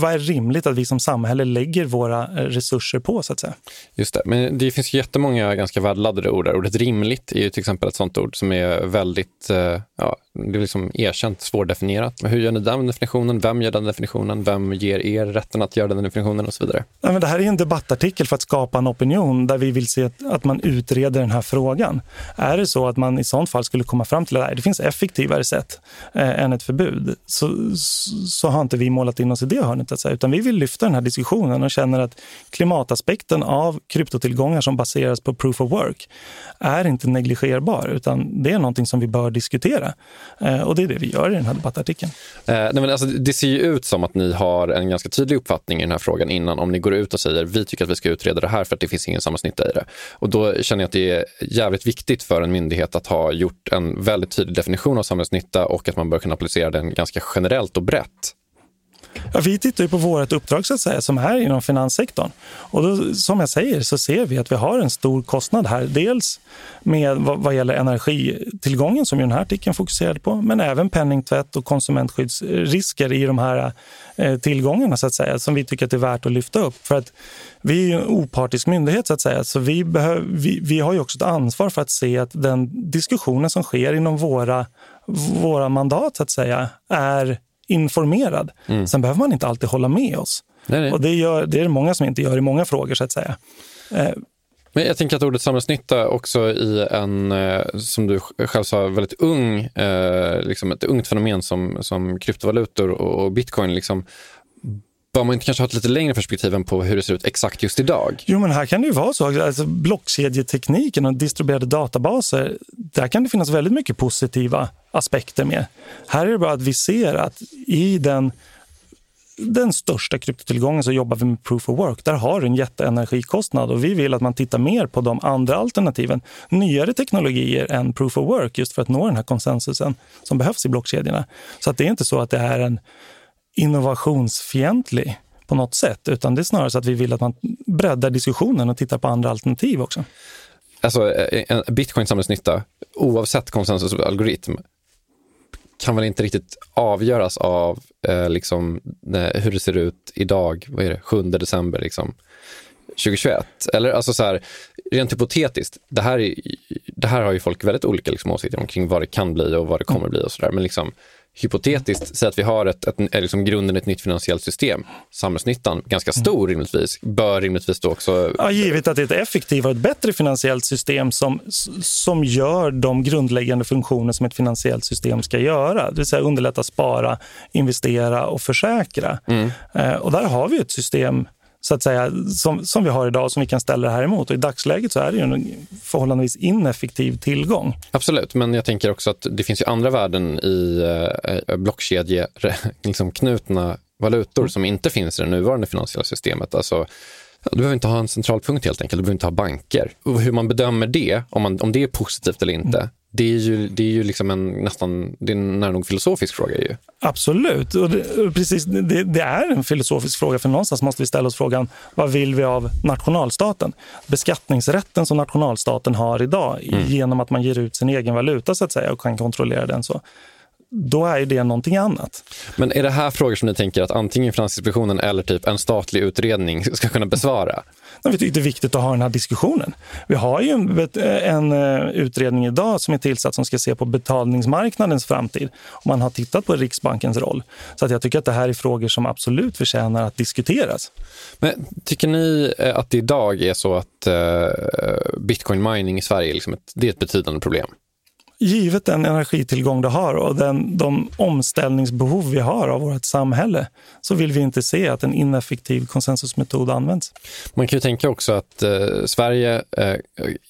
Speaker 7: vad är rimligt att vi som samhälle lägger våra eh, resurser på så att säga?
Speaker 6: Just det, men det finns jättemånga ganska värdeladdade ord där. Ordet rimligt är ju till exempel ett sånt ord som är väldigt, ja, det är liksom erkänt svårdefinierat. Hur gör ni den definitionen? Vem gör den definitionen? Vem ger er rätten att göra den definitionen och så vidare?
Speaker 7: Ja, men det här är en debattartikel för att skapa en opinion där vi vill se att, att man utreder den här frågan. Är det så att man i sånt fall skulle komma fram till att det finns effektivare sätt eh, än ett förbud så, så har inte vi målat in oss i det hörnet. Att utan vi vill lyfta den här diskussionen och känner att klimataspekten av kryptotillgångar som baseras på proof of work är inte negligerbar utan det är någonting som vi bör diskutera. Eh, och det är det vi gör i den här debattartikeln.
Speaker 6: Eh, nej men alltså, det ser ju ut som att ni har en ganska tydlig uppfattning i den här frågan innan om ni går ut och säger vi tycker att vi ska utreda det här för att det finns ingen samhällsnytta i det. Och då känner jag att det är jävligt viktigt för en myndighet att ha gjort en väldigt tydlig definition av samhällsnytta och att man bör kunna applicera den ganska generellt och brett.
Speaker 7: Ja, vi tittar ju på vårt uppdrag så att säga, som är inom finanssektorn. Och då, som jag säger så ser vi att vi har en stor kostnad här. Dels med vad, vad gäller energitillgången som ju den här artikeln fokuserade på, men även penningtvätt och konsumentskyddsrisker i de här eh, tillgångarna så att säga, som vi tycker att det är värt att lyfta upp. För att vi är en opartisk myndighet så att säga, så vi, behöv, vi, vi har ju också ett ansvar för att se att den diskussionen som sker inom våra, våra mandat så att säga är informerad. Mm. Sen behöver man inte alltid hålla med oss. Nej, nej. Och det, gör, det är det många som inte gör i många frågor så att säga. Eh,
Speaker 6: men jag tänker att ordet samhällsnytta också i en, eh, som du själv sa, väldigt ung, eh, liksom ett ungt fenomen som, som kryptovalutor och bitcoin liksom bör man inte kanske ha ett lite längre perspektiv än på hur det ser ut exakt just idag?
Speaker 7: Jo, men här kan det ju vara så. Alltså, blockkedjetekniken och distribuerade databaser, där kan det finnas väldigt mycket positiva aspekter med. Här är det bara att vi ser att i den den största kryptotillgången så jobbar vi med proof of work. Där har du en jätteenergikostnad och vi vill att man tittar mer på de andra alternativen. Nyare teknologier än proof of work just för att nå den här konsensusen som behövs i blockkedjorna. Så att det är inte så att det är en innovationsfientlig på något sätt, utan det är snarare så att vi vill att man breddar diskussionen och tittar på andra alternativ också.
Speaker 6: Alltså, en bitcoin samhällsnytta, oavsett konsensusalgoritm, kan väl inte riktigt avgöras av eh, liksom, hur det ser ut idag, vad är det, 7 december liksom, 2021. Eller alltså så här, rent hypotetiskt, det här, är, det här har ju folk väldigt olika liksom, åsikter omkring vad det kan bli och vad det kommer bli och sådär. Men liksom, hypotetiskt, säg att vi har ett, ett, ett, liksom grunden ett nytt finansiellt system. Samhällsnyttan, ganska stor rimligtvis, bör rimligtvis då också...
Speaker 7: Ja, givet att det är ett effektivare och ett bättre finansiellt system som, som gör de grundläggande funktioner som ett finansiellt system ska göra. Det vill säga underlätta spara, investera och försäkra. Mm. Eh, och där har vi ett system så att säga, som, som vi har idag som vi kan ställa det här emot. Och I dagsläget så är det ju en förhållandevis ineffektiv tillgång.
Speaker 6: Absolut, men jag tänker också att det finns ju andra värden i eh, blockkedje, *laughs* liksom knutna valutor som inte finns i det nuvarande finansiella systemet. Alltså, du behöver inte ha en centralpunkt helt enkelt, du behöver inte ha banker. Och hur man bedömer det, om, man, om det är positivt eller inte, mm det är ju, det är ju liksom en nästan, det är en nära nog filosofisk fråga. Ju.
Speaker 7: Absolut, och det, precis, det, det, är en filosofisk fråga för någonstans måste vi ställa oss frågan vad vill vi av nationalstaten? Beskattningsrätten som nationalstaten har idag mm. genom att man ger ut sin egen valuta så att säga och kan kontrollera den så då är det någonting annat.
Speaker 6: Men är det här frågor som ni tänker att antingen Finansinspektionen eller typ en statlig utredning ska kunna besvara?
Speaker 7: Vi tycker det är viktigt att ha den här diskussionen. Vi har ju en, en eh, utredning idag som är tillsatt som ska se på betalningsmarknadens framtid. Och man har tittat på Riksbankens roll. Så att jag tycker att det här är frågor som absolut förtjänar att diskuteras.
Speaker 6: Men Tycker ni eh, att det idag är så att uh, bitcoin mining i Sverige är liksom ett, det är ett betydande problem?
Speaker 7: Givet den energitillgång du har och den, de omställningsbehov vi har av vårt samhälle så vill vi inte se att en ineffektiv konsensusmetod används.
Speaker 6: Man kan ju tänka också att eh, Sverige eh,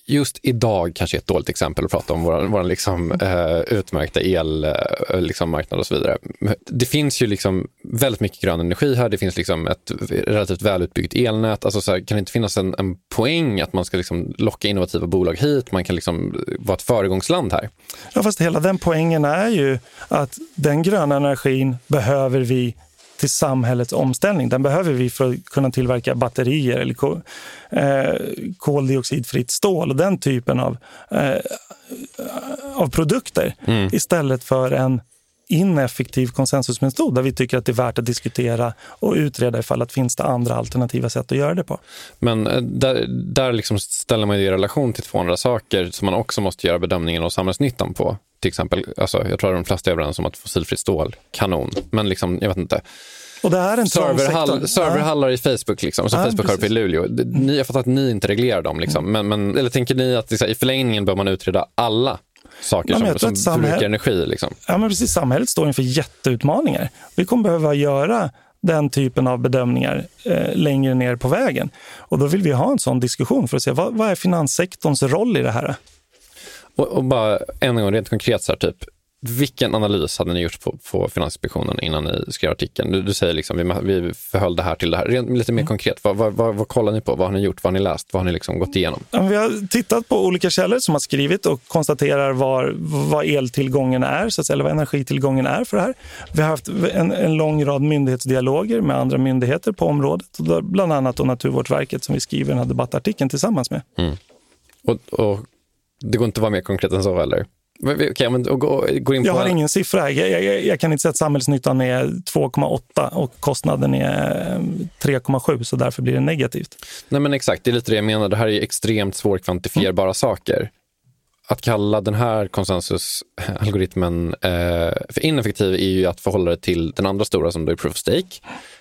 Speaker 6: just idag kanske är ett dåligt exempel att prata om vår, vår liksom, eh, utmärkta elmarknad eh, liksom, och så vidare. Det finns ju liksom väldigt mycket grön energi här. Det finns liksom ett relativt välutbyggt elnät. Alltså, så här, kan det inte finnas en, en poäng att man ska liksom locka innovativa bolag hit? Man kan liksom vara ett föregångsland här.
Speaker 7: Ja, fast hela den poängen är ju att den gröna energin behöver vi till samhällets omställning. Den behöver vi för att kunna tillverka batterier eller eh, koldioxidfritt stål och den typen av, eh, av produkter mm. istället för en ineffektiv konsensusmetod där vi tycker att det är värt att diskutera och utreda ifall det finns det andra alternativa sätt att göra det på.
Speaker 6: Men eh, där, där liksom ställer man det i relation till två andra saker som man också måste göra bedömningen av samhällsnyttan på. Till exempel, alltså, jag tror att de flesta är överens om att fossilfritt stål, kanon. Men liksom, jag vet inte.
Speaker 7: Och det är en
Speaker 6: Serverhall, serverhallar i Facebook, liksom, som ja, Facebook har uppe i Luleå. Ni, jag fattar att ni inte reglerar dem. Liksom. Men, men, eller tänker ni att i förlängningen bör man utreda alla saker som, som förbrukar energi. Liksom.
Speaker 7: Ja, men precis. Samhället står inför jätteutmaningar. Vi kommer behöva göra den typen av bedömningar eh, längre ner på vägen. Och då vill vi ha en sån diskussion för att se vad, vad är finanssektorns roll i det här?
Speaker 6: Och, och bara en gång rent konkret, så här, typ, vilken analys hade ni gjort på, på Finansinspektionen innan ni skrev artikeln? Du, du säger liksom, vi, vi förhöll det här till det här. Rent, lite mer mm. konkret, vad, vad, vad, vad, kollar ni på? Vad har ni gjort? Vad har ni läst? Vad har ni liksom gått igenom?
Speaker 7: Vi har tittat på olika källor som har skrivit och konstaterar var, vad eltillgången är, så att säga, eller vad energitillgången är för det här. Vi har haft en, en lång rad myndighetsdialoger med andra myndigheter på området, bland annat då Naturvårdsverket som vi skriver den här debattartikeln tillsammans med. Mm.
Speaker 6: Och, och det går inte att vara mer konkret än så, eller? Okay, men, och, går in
Speaker 7: på... Jag har ingen siffra. Jag, jag, jag kan inte säga att samhällsnyttan är 2,8 och kostnaden är 3,7 så därför blir det negativt.
Speaker 6: Nej men Exakt, det är lite det jag menar. Det här är extremt svårkvantifierbara mm. saker. Att kalla den här konsensusalgoritmen eh, för ineffektiv är ju att förhålla det till den andra stora som då är proof of stake,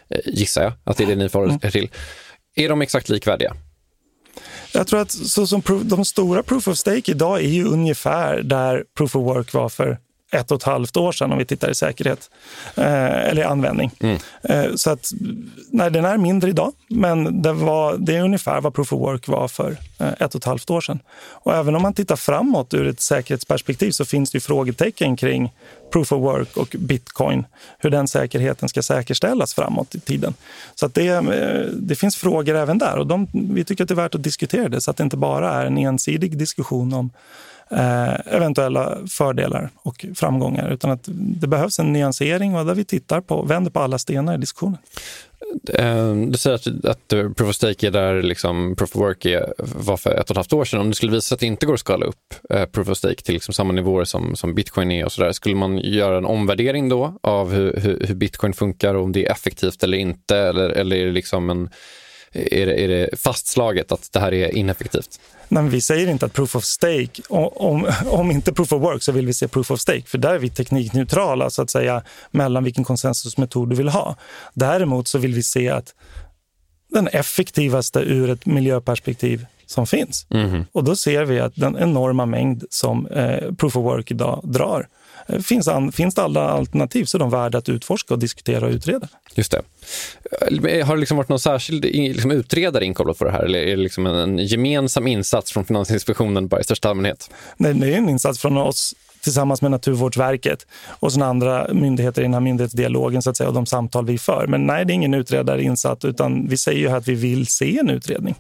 Speaker 6: eh, gissar jag att det är det ni förhåller er mm. till. Är de exakt likvärdiga?
Speaker 7: Jag tror att så som de stora proof of stake idag är ju ungefär där proof of work var för ett och ett halvt år sedan om vi tittar i säkerhet eh, eller användning. Mm. Eh, så att, nej, den är mindre idag, men det, var, det är ungefär vad proof of work var för eh, ett och ett halvt år sedan. Och även om man tittar framåt ur ett säkerhetsperspektiv så finns det ju frågetecken kring proof of work och bitcoin, hur den säkerheten ska säkerställas framåt i tiden. Så att det, eh, det finns frågor även där och de, vi tycker att det är värt att diskutera det så att det inte bara är en ensidig diskussion om eh, eventuella fördelar och framgångar utan att det behövs en nyansering och där vi tittar på, vänder på alla stenar i diskussionen.
Speaker 6: Eh, du säger att, att proof of stake är där liksom proof of work är, var för ett och ett halvt år sedan. Om det skulle visa sig att det inte går att skala upp eh, proof of stake till liksom samma nivåer som, som bitcoin är och så där, skulle man göra en omvärdering då av hur, hur, hur bitcoin funkar och om det är effektivt eller inte? Eller, eller är det liksom en är det, är det fastslaget att det här är ineffektivt?
Speaker 7: Nej, vi säger inte att proof of stake, om, *laughs* om inte proof of work så vill vi se proof of stake, för där är vi teknikneutrala så att säga mellan vilken konsensusmetod du vill ha. Däremot så vill vi se att den effektivaste ur ett miljöperspektiv som finns. Mm. Och då ser vi att den enorma mängd som eh, proof of work idag drar finns, an, finns det alla alternativ så är de värda att utforska och diskutera och utreda.
Speaker 6: Just det. Eh, har det liksom varit någon särskild liksom, utredare inkopplad på det här eller är det liksom en gemensam insats från Finansinspektionen bara i största allmänhet?
Speaker 7: Nej, det är en insats från oss tillsammans med Naturvårdsverket och sen andra myndigheter i den här myndighetsdialogen så att säga, och de samtal vi för. Men nej, det är ingen utredare insatt utan vi säger ju att vi vill se en utredning.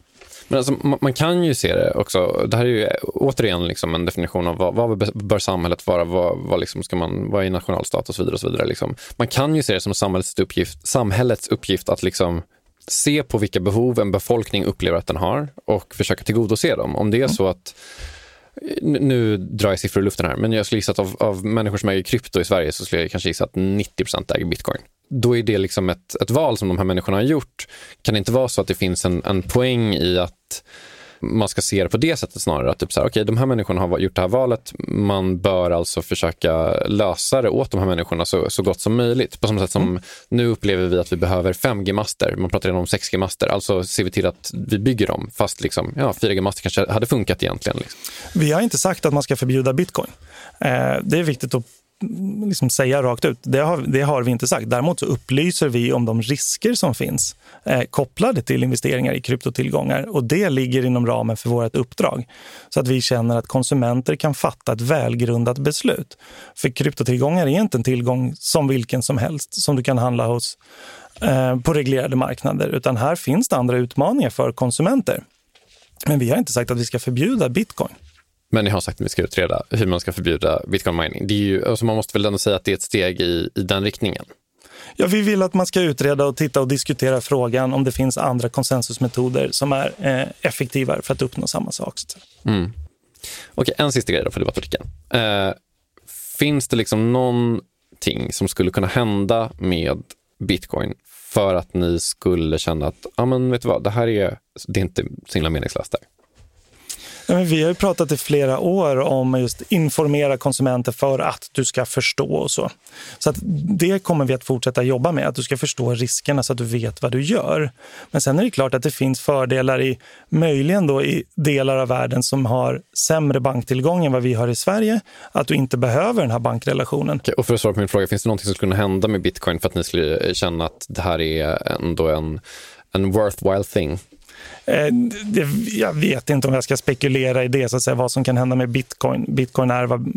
Speaker 6: Men alltså, man kan ju se det också. Det här är ju eh, återigen liksom en definition av vad, vad bör samhället vara, vad, vad, liksom ska man, vad är nationalstat och så vidare. Och så vidare liksom. Man kan ju se det som samhällets uppgift, samhällets uppgift att liksom se på vilka behov en befolkning upplever att den har och försöka tillgodose dem. Om det är så att nu drar jag siffror i luften här, men jag skulle gissa att av, av människor som äger krypto i Sverige så skulle jag kanske gissa att 90% äger bitcoin då är det liksom ett, ett val som de här människorna har gjort. Kan det inte vara så att det finns en, en poäng i att man ska se det på det sättet snarare. Att typ så här, okay, de här människorna har gjort det här valet. Man bör alltså försöka lösa det åt de här människorna så, så gott som möjligt. På samma sätt som mm. nu upplever vi att vi behöver 5G-master. Man pratar redan om 6G-master. Alltså ser vi till att vi bygger dem fast liksom, ja, 4G-master kanske hade funkat egentligen. Liksom.
Speaker 7: Vi har inte sagt att man ska förbjuda bitcoin. Eh, det är viktigt att liksom säga rakt ut. Det har, det har vi inte sagt. Däremot så upplyser vi om de risker som finns eh, kopplade till investeringar i kryptotillgångar och det ligger inom ramen för vårt uppdrag. Så att vi känner att konsumenter kan fatta ett välgrundat beslut. För kryptotillgångar är inte en tillgång som vilken som helst som du kan handla hos eh, på reglerade marknader, utan här finns det andra utmaningar för konsumenter. Men vi har inte sagt att vi ska förbjuda bitcoin.
Speaker 6: Men ni har sagt att vi ska utreda hur man ska förbjuda bitcoin mining. Det är ju, alltså man måste väl ändå säga att det är ett steg i, i den riktningen?
Speaker 7: Ja, vi vill att man ska utreda och titta och diskutera frågan om det finns andra konsensusmetoder som är eh, effektivare för att uppnå samma sak.
Speaker 6: Mm. Okej, en sista grej då för debattartikeln. Eh, finns det liksom någonting som skulle kunna hända med bitcoin för att ni skulle känna att, ja men vet du vad, det här är, det är inte så himla meningslöst där?
Speaker 7: Ja, men vi har ju pratat i flera år om just informera konsumenter för att du ska förstå och så. Så att det kommer vi att fortsätta jobba med, att du ska förstå riskerna så att du vet vad du gör. Men sen är det klart att det finns fördelar i möjligen då i delar av världen som har sämre banktillgång än vad vi har i Sverige, att du inte behöver den här bankrelationen.
Speaker 6: Okej, och för att svara på min fråga, finns det någonting som skulle kunna hända med bitcoin för att ni skulle känna att det här är ändå en, en worthwhile thing?
Speaker 7: Eh, det, jag vet inte om jag ska spekulera i det, så att säga, vad som kan hända med bitcoin. Bitcoin är vad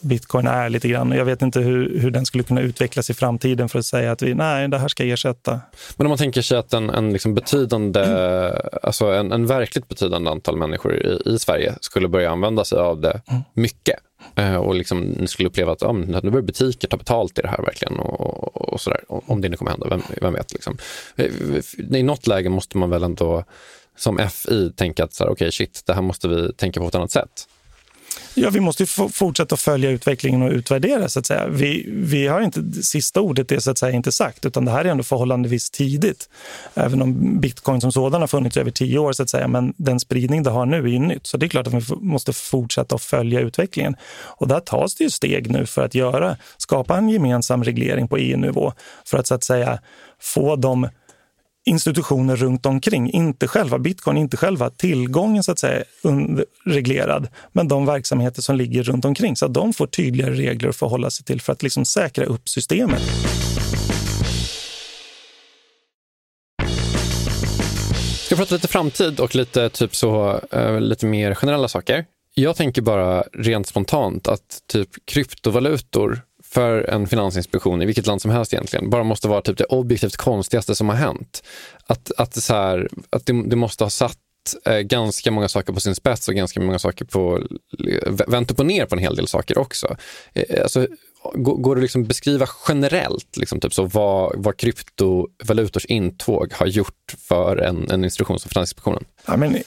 Speaker 7: bitcoin är lite grann. Jag vet inte hur, hur den skulle kunna utvecklas i framtiden för att säga att vi, nej, det här ska ersätta.
Speaker 6: Men om man tänker sig att en, en liksom betydande, mm. alltså en, en verkligt betydande antal människor i, i Sverige skulle börja använda sig av det mm. mycket Eh, och liksom ni skulle uppleva att ja, nu börjar butiker ta betalt i det här verkligen och, och sådär. Om det nu kommer hända, vem, vem vet. Liksom. Eh, I något läge måste man väl ändå som FI tänka att så här, okay, shit, det här måste vi tänka på ett annat sätt.
Speaker 7: Ja, vi måste fortsätta följa utvecklingen och utvärdera. Så att säga. Vi, vi har inte, sista ordet är så att säga inte sagt, utan det här är ändå förhållandevis tidigt. Även om bitcoin som sådan har funnits över tio år, så att säga, men den spridning det har nu är ju nytt. Så det är klart att vi måste fortsätta att följa utvecklingen. Och där tas det ju steg nu för att göra, skapa en gemensam reglering på EU-nivå för att så att säga få de institutioner runt omkring, inte själva bitcoin, inte själva tillgången så att säga reglerad, men de verksamheter som ligger runt omkring så att de får tydligare regler att förhålla sig till för att liksom säkra upp systemet.
Speaker 6: Ska prata lite framtid och lite, typ så, uh, lite mer generella saker. Jag tänker bara rent spontant att typ kryptovalutor för en finansinspektion i vilket land som helst egentligen bara måste vara typ det objektivt konstigaste som har hänt. Att, att, så här, att det, det måste ha satt eh, ganska många saker på sin spets och ganska många saker på, vänt upp och ner på en hel del saker också. Eh, alltså, går, det liksom beskriva generellt liksom, typ så vad, vad kryptovalutors intåg har gjort för en, en institution som Finansinspektionen?
Speaker 7: Ja, men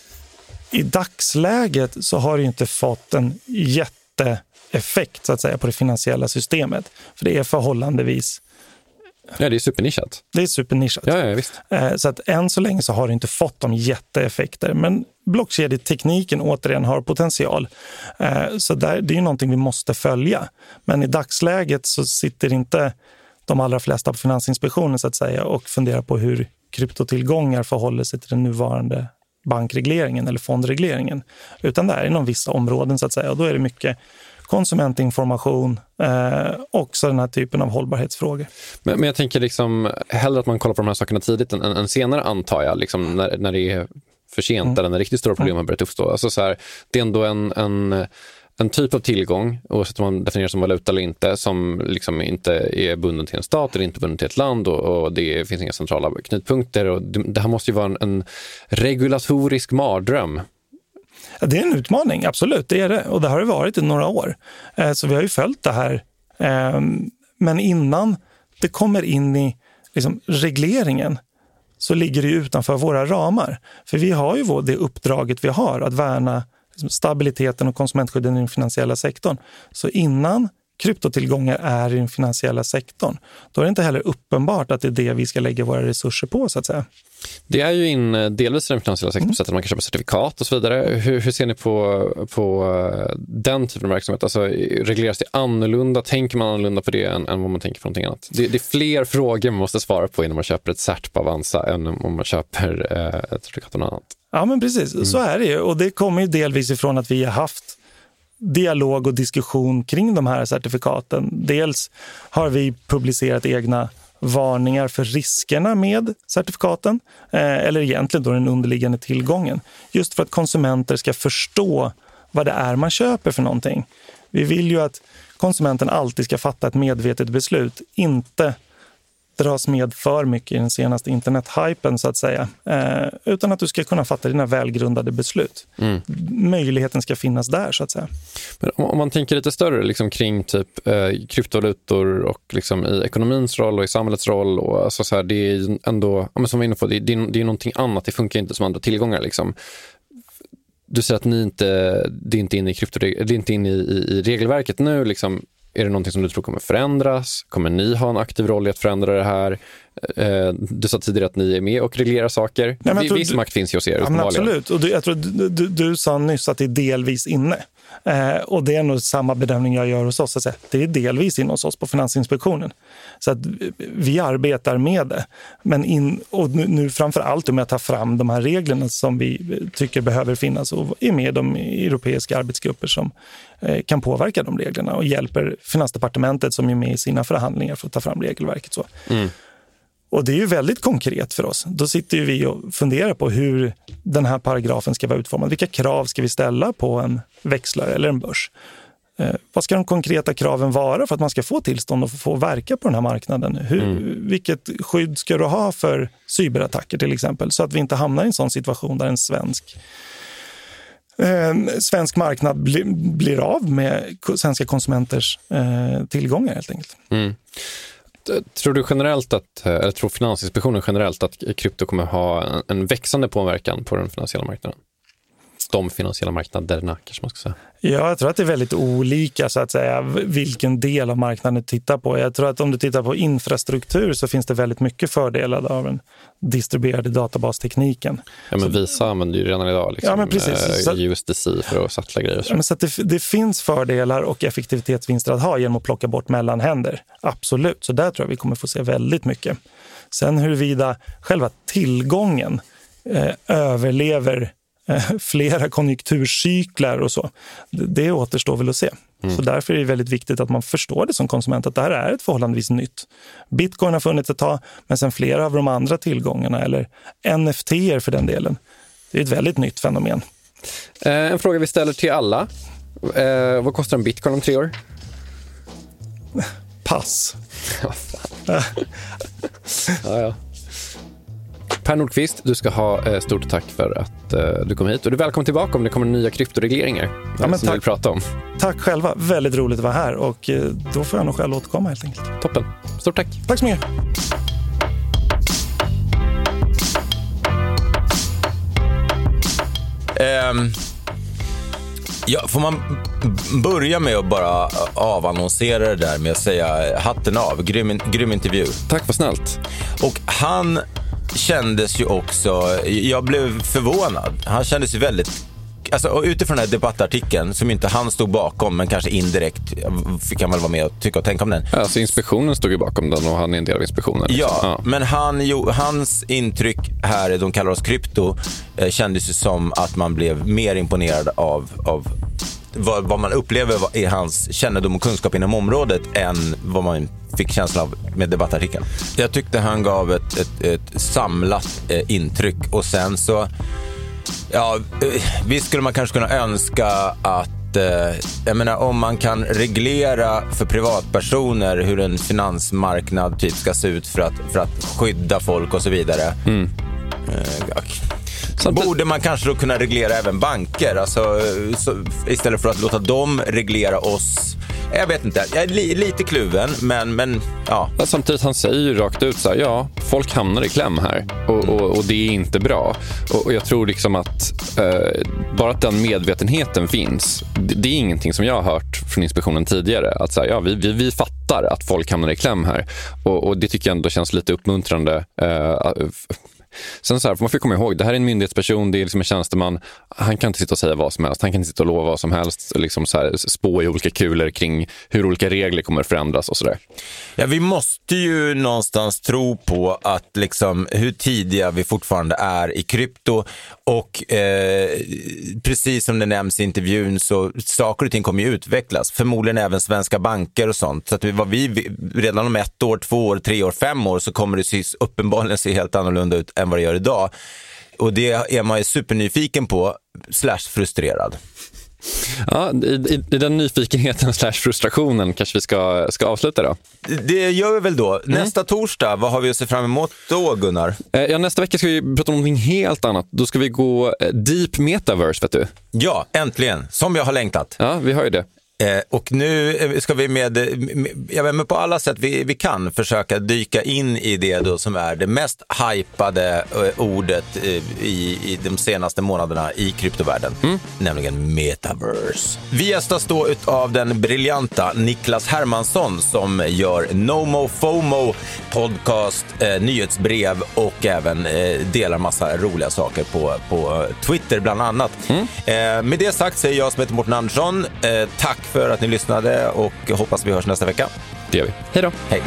Speaker 7: I dagsläget så har det inte fått en jätte jätteeffekt så att säga, på det finansiella systemet. För det är förhållandevis
Speaker 6: Ja, det är supernischat.
Speaker 7: Det är supernischat.
Speaker 6: Ja, ja, visst.
Speaker 7: Eh, så att än så länge så har det inte fått de jätteeffekter. Men blockkedjetekniken återigen har potential. Eh, så där, det är ju någonting vi måste följa. Men i dagsläget så sitter inte de allra flesta på Finansinspektionen så att säga och funderar på hur kryptotillgångar förhåller sig till den nuvarande bankregleringen eller fondregleringen. Utan det är inom vissa områden så att säga och då är det mycket konsumentinformation eh, och den här typen av hållbarhetsfrågor.
Speaker 6: Men, men, jag tänker liksom hellre att man kollar på de här sakerna tidigt än, än senare antar jag, liksom när, när det är för sent mm. eller när riktigt stora problem har börjat uppstå. Alltså så här, det är ändå en, en en typ av tillgång, oavsett om man definierar som valuta eller inte, som liksom inte är bunden till en stat eller inte bunden till ett land och, och det finns inga centrala knutpunkter. Och det, det här måste ju vara en, en regulatorisk mardröm
Speaker 7: det är en utmaning, absolut. Det är det. Och det har det varit i några år. Eh, så vi har ju följt det här. Ehm, men innan det kommer in i liksom regleringen så ligger det utanför våra ramar. För vi har ju det uppdraget vi har, att värna liksom, stabiliteten och konsumentskyddet i den finansiella sektorn. Så innan kryptotillgångar är i den finansiella sektorn, då är det inte heller uppenbart att det är det vi ska lägga våra resurser på. så att säga.
Speaker 6: Det är ju in eh, delvis i den finansiella sektorn, mm. så att man kan köpa certifikat och så vidare. Hur, hur, ser ni på, på eh, den typen av verksamhet? Alltså, regleras det annorlunda? Tänker man annorlunda på det än, än vad man tänker på någonting annat? Det, det, är fler frågor man måste svara på innan man köper ett cert på Avanza än om man köper eh, ett certifikat av något annat.
Speaker 7: Ja, men precis. Mm. Så är det ju. Och det kommer ju delvis ifrån att vi har haft dialog och diskussion kring de här certifikaten. Dels har vi publicerat egna varningar för riskerna med certifikaten, eh, eller egentligen då den underliggande tillgången. Just för att konsumenter ska förstå vad det är man köper för någonting. Vi vill ju att konsumenten alltid ska fatta ett medvetet beslut, inte dras med för mycket i den senaste internethypen så att säga. Eh, utan att du ska kunna fatta dina välgrundade beslut. Mm. Möjligheten ska finnas där så att säga.
Speaker 6: Men om, man tänker lite större liksom, kring typ eh, kryptovalutor och liksom, i ekonomins roll och i samhällets roll. Och, alltså, så här, det är ändå, ja, som vi var på, det, det, det är någonting annat. Det funkar inte som andra tillgångar. Liksom du säger att ni inte, det är inte inne i, krypto, det är inte inne i, i, i regelverket nu. Liksom, är det någonting som du tror kommer förändras? Kommer ni ha en aktiv roll i att förändra det här? Eh, du sa tidigare att ni är med och reglerar saker. Nej, Viss du, makt finns ju hos er.
Speaker 7: Ja, absolut. Och du, jag tror, du, du, du sa nyss att det är delvis inne. Eh, och det är nog samma bedömning jag gör hos oss. Alltså, det är delvis in hos oss på Finansinspektionen. Så att vi arbetar med det. Men in, och nu, nu framför allt med att ta fram de här reglerna som vi tycker behöver finnas och är med de europeiska arbetsgrupper som eh, kan påverka de reglerna och hjälper Finansdepartementet som är med i sina förhandlingar för att ta fram regelverket. Så. Mm. Och det är ju väldigt konkret för oss. Då sitter vi och funderar på hur den här paragrafen ska vara utformad. Vilka krav ska vi ställa på en växlare eller en börs? Eh, vad ska de konkreta kraven vara för att man ska få tillstånd och få verka på den här marknaden? Hur, mm. Vilket skydd ska du ha för cyberattacker till exempel? Så att vi inte hamnar i en sån situation där en svensk eh, svensk marknad bli, blir av med svenska konsumenters eh, tillgångar helt enkelt. Mm.
Speaker 6: Eh, tror du generellt att, eh, eller tror Finansinspektionen generellt att krypto kommer ha en växande påverkan på den finansiella marknaden? De finansiella marknaderna kanske man ska säga?
Speaker 7: Ja, jag tror att det är väldigt olika så att säga vilken del av marknaden du tittar på. Jag tror att om du tittar på infrastruktur så finns det väldigt mycket fördelar av den distribuerade databastekniken.
Speaker 6: Ja, men Visa använder ju redan idag liksom,
Speaker 7: ja, men precis.
Speaker 6: Eh, USDC för att sattla grejer.
Speaker 7: Ja, men så det, det, finns fördelar och effektivitetsvinster att ha genom att plocka bort mellanhänder. Absolut, så där tror jag vi kommer få se väldigt mycket. Sen huruvida själva tillgången eh, överlever *laughs* flera konjunkturcyklar och så, det, det återstår väl att se. Mm. Så därför är det väldigt viktigt att man förstår det som konsument, att det här är ett förhållandevis nytt. Bitcoin har funnits ett tag, men sen flera av de andra tillgångarna, eller NFT för den delen, det är ett väldigt nytt fenomen.
Speaker 6: Eh, en fråga vi ställer till alla. Eh, vad kostar en bitcoin om tre år?
Speaker 7: Pass. *laughs*
Speaker 6: ja, ja. Per Nordqvist, du ska ha eh, stort tack för att eh, du kom hit. Och du är välkommen tillbaka om det kommer nya kryptoregleringar ja, men som tack. du vill prata om.
Speaker 7: Tack själva. Väldigt roligt att vara här och eh, då får jag nog själv återkomma helt enkelt.
Speaker 6: Toppen. Stort tack.
Speaker 7: Tack så mycket.
Speaker 5: Um, ja, får man börja med att bara avannonsera det där med att säga hatten av. Grym, grym intervju.
Speaker 6: Tack, vad snällt.
Speaker 5: Och han kändes ju också, jag blev förvånad. Han kändes ju väldigt Alltså, utifrån den här debattartikeln, som inte han stod bakom, men kanske indirekt fick han väl vara med och tycka och tänka om den.
Speaker 6: Alltså inspektionen stod ju bakom den och han är en del av inspektionen.
Speaker 5: Liksom. Ja, ja, men han, jo, hans intryck här, de kallar oss krypto, eh, kändes ju som att man blev mer imponerad av, av vad, vad, man upplever är hans kännedom och kunskap inom området än vad man fick känslan av med debattartikeln. Jag tyckte han gav ett, ett, ett samlat eh, intryck och sen så, ja, eh, visst skulle man kanske kunna önska att eh, jag menar, om man kan reglera för privatpersoner hur en finansmarknad typ ska se ut för att, för att skydda folk och så vidare. Mm. Borde man kanske då kunna reglera även banker? Alltså, så, istället för att låta dem reglera oss. Jag vet inte, jag är li, lite kluven, men, men ja.
Speaker 6: Samtidigt, han säger ju rakt ut så här, ja, folk hamnar i kläm här och, och, och det är inte bra. Och, och jag tror liksom att eh, bara att den medvetenheten finns, det, det, är ingenting som jag har hört från inspektionen tidigare. Att så här, ja, vi, vi, vi fattar att folk hamnar i kläm här och, och det tycker jag ändå känns lite uppmuntrande. Eh, Sen så här, man får komma ihåg, det här är en myndighetsperson, det är liksom en tjänsteman. Han kan inte sitta och säga vad som helst. Han kan inte sitta och lova vad som helst. Liksom så här, spå i olika kulor kring hur olika regler kommer förändras och sådär.
Speaker 5: Ja, vi måste ju någonstans tro på att liksom, hur tidiga vi fortfarande är i krypto och eh, precis som det nämns i intervjun så saker och ting kommer ju utvecklas. Förmodligen även svenska banker och sånt. Så att vad vi, redan om ett år, två år, tre år, fem år så kommer det uppenbarligen se helt annorlunda ut än vad det gör idag. Och det är man ju supernyfiken på, slash frustrerad.
Speaker 6: Ja, i, i, den nyfikenheten *laughs* slash frustrationen kanske vi ska, ska avsluta då.
Speaker 5: Det gör vi väl då. Mm. Nästa torsdag, vad har vi att se fram emot då Gunnar?
Speaker 6: Eh, ja, nästa vecka ska vi prata om någonting helt annat. Då ska vi gå eh, deep metaverse, vet du.
Speaker 5: Ja, äntligen. Som jag har längtat.
Speaker 6: Ja, vi har ju det.
Speaker 5: Eh, och nu eh, ska vi med, med, ja, med på alla sätt vi, vi kan försöka dyka in i det då som är det mest hypade eh, ordet eh, i, i de senaste månaderna i kryptovärlden, mm. nämligen metaverse. Vi gästas då av den briljanta Niklas Hermansson som gör NoMo FOMO podcast, eh, nyhetsbrev och även eh, delar massa roliga saker på, på Twitter bland annat. Mm. med det sagt säger jag som heter Mårten Andersson, tack för att ni lyssnade och hoppas vi hörs nästa vecka.
Speaker 6: Det gör vi. Hej då.
Speaker 5: Hej.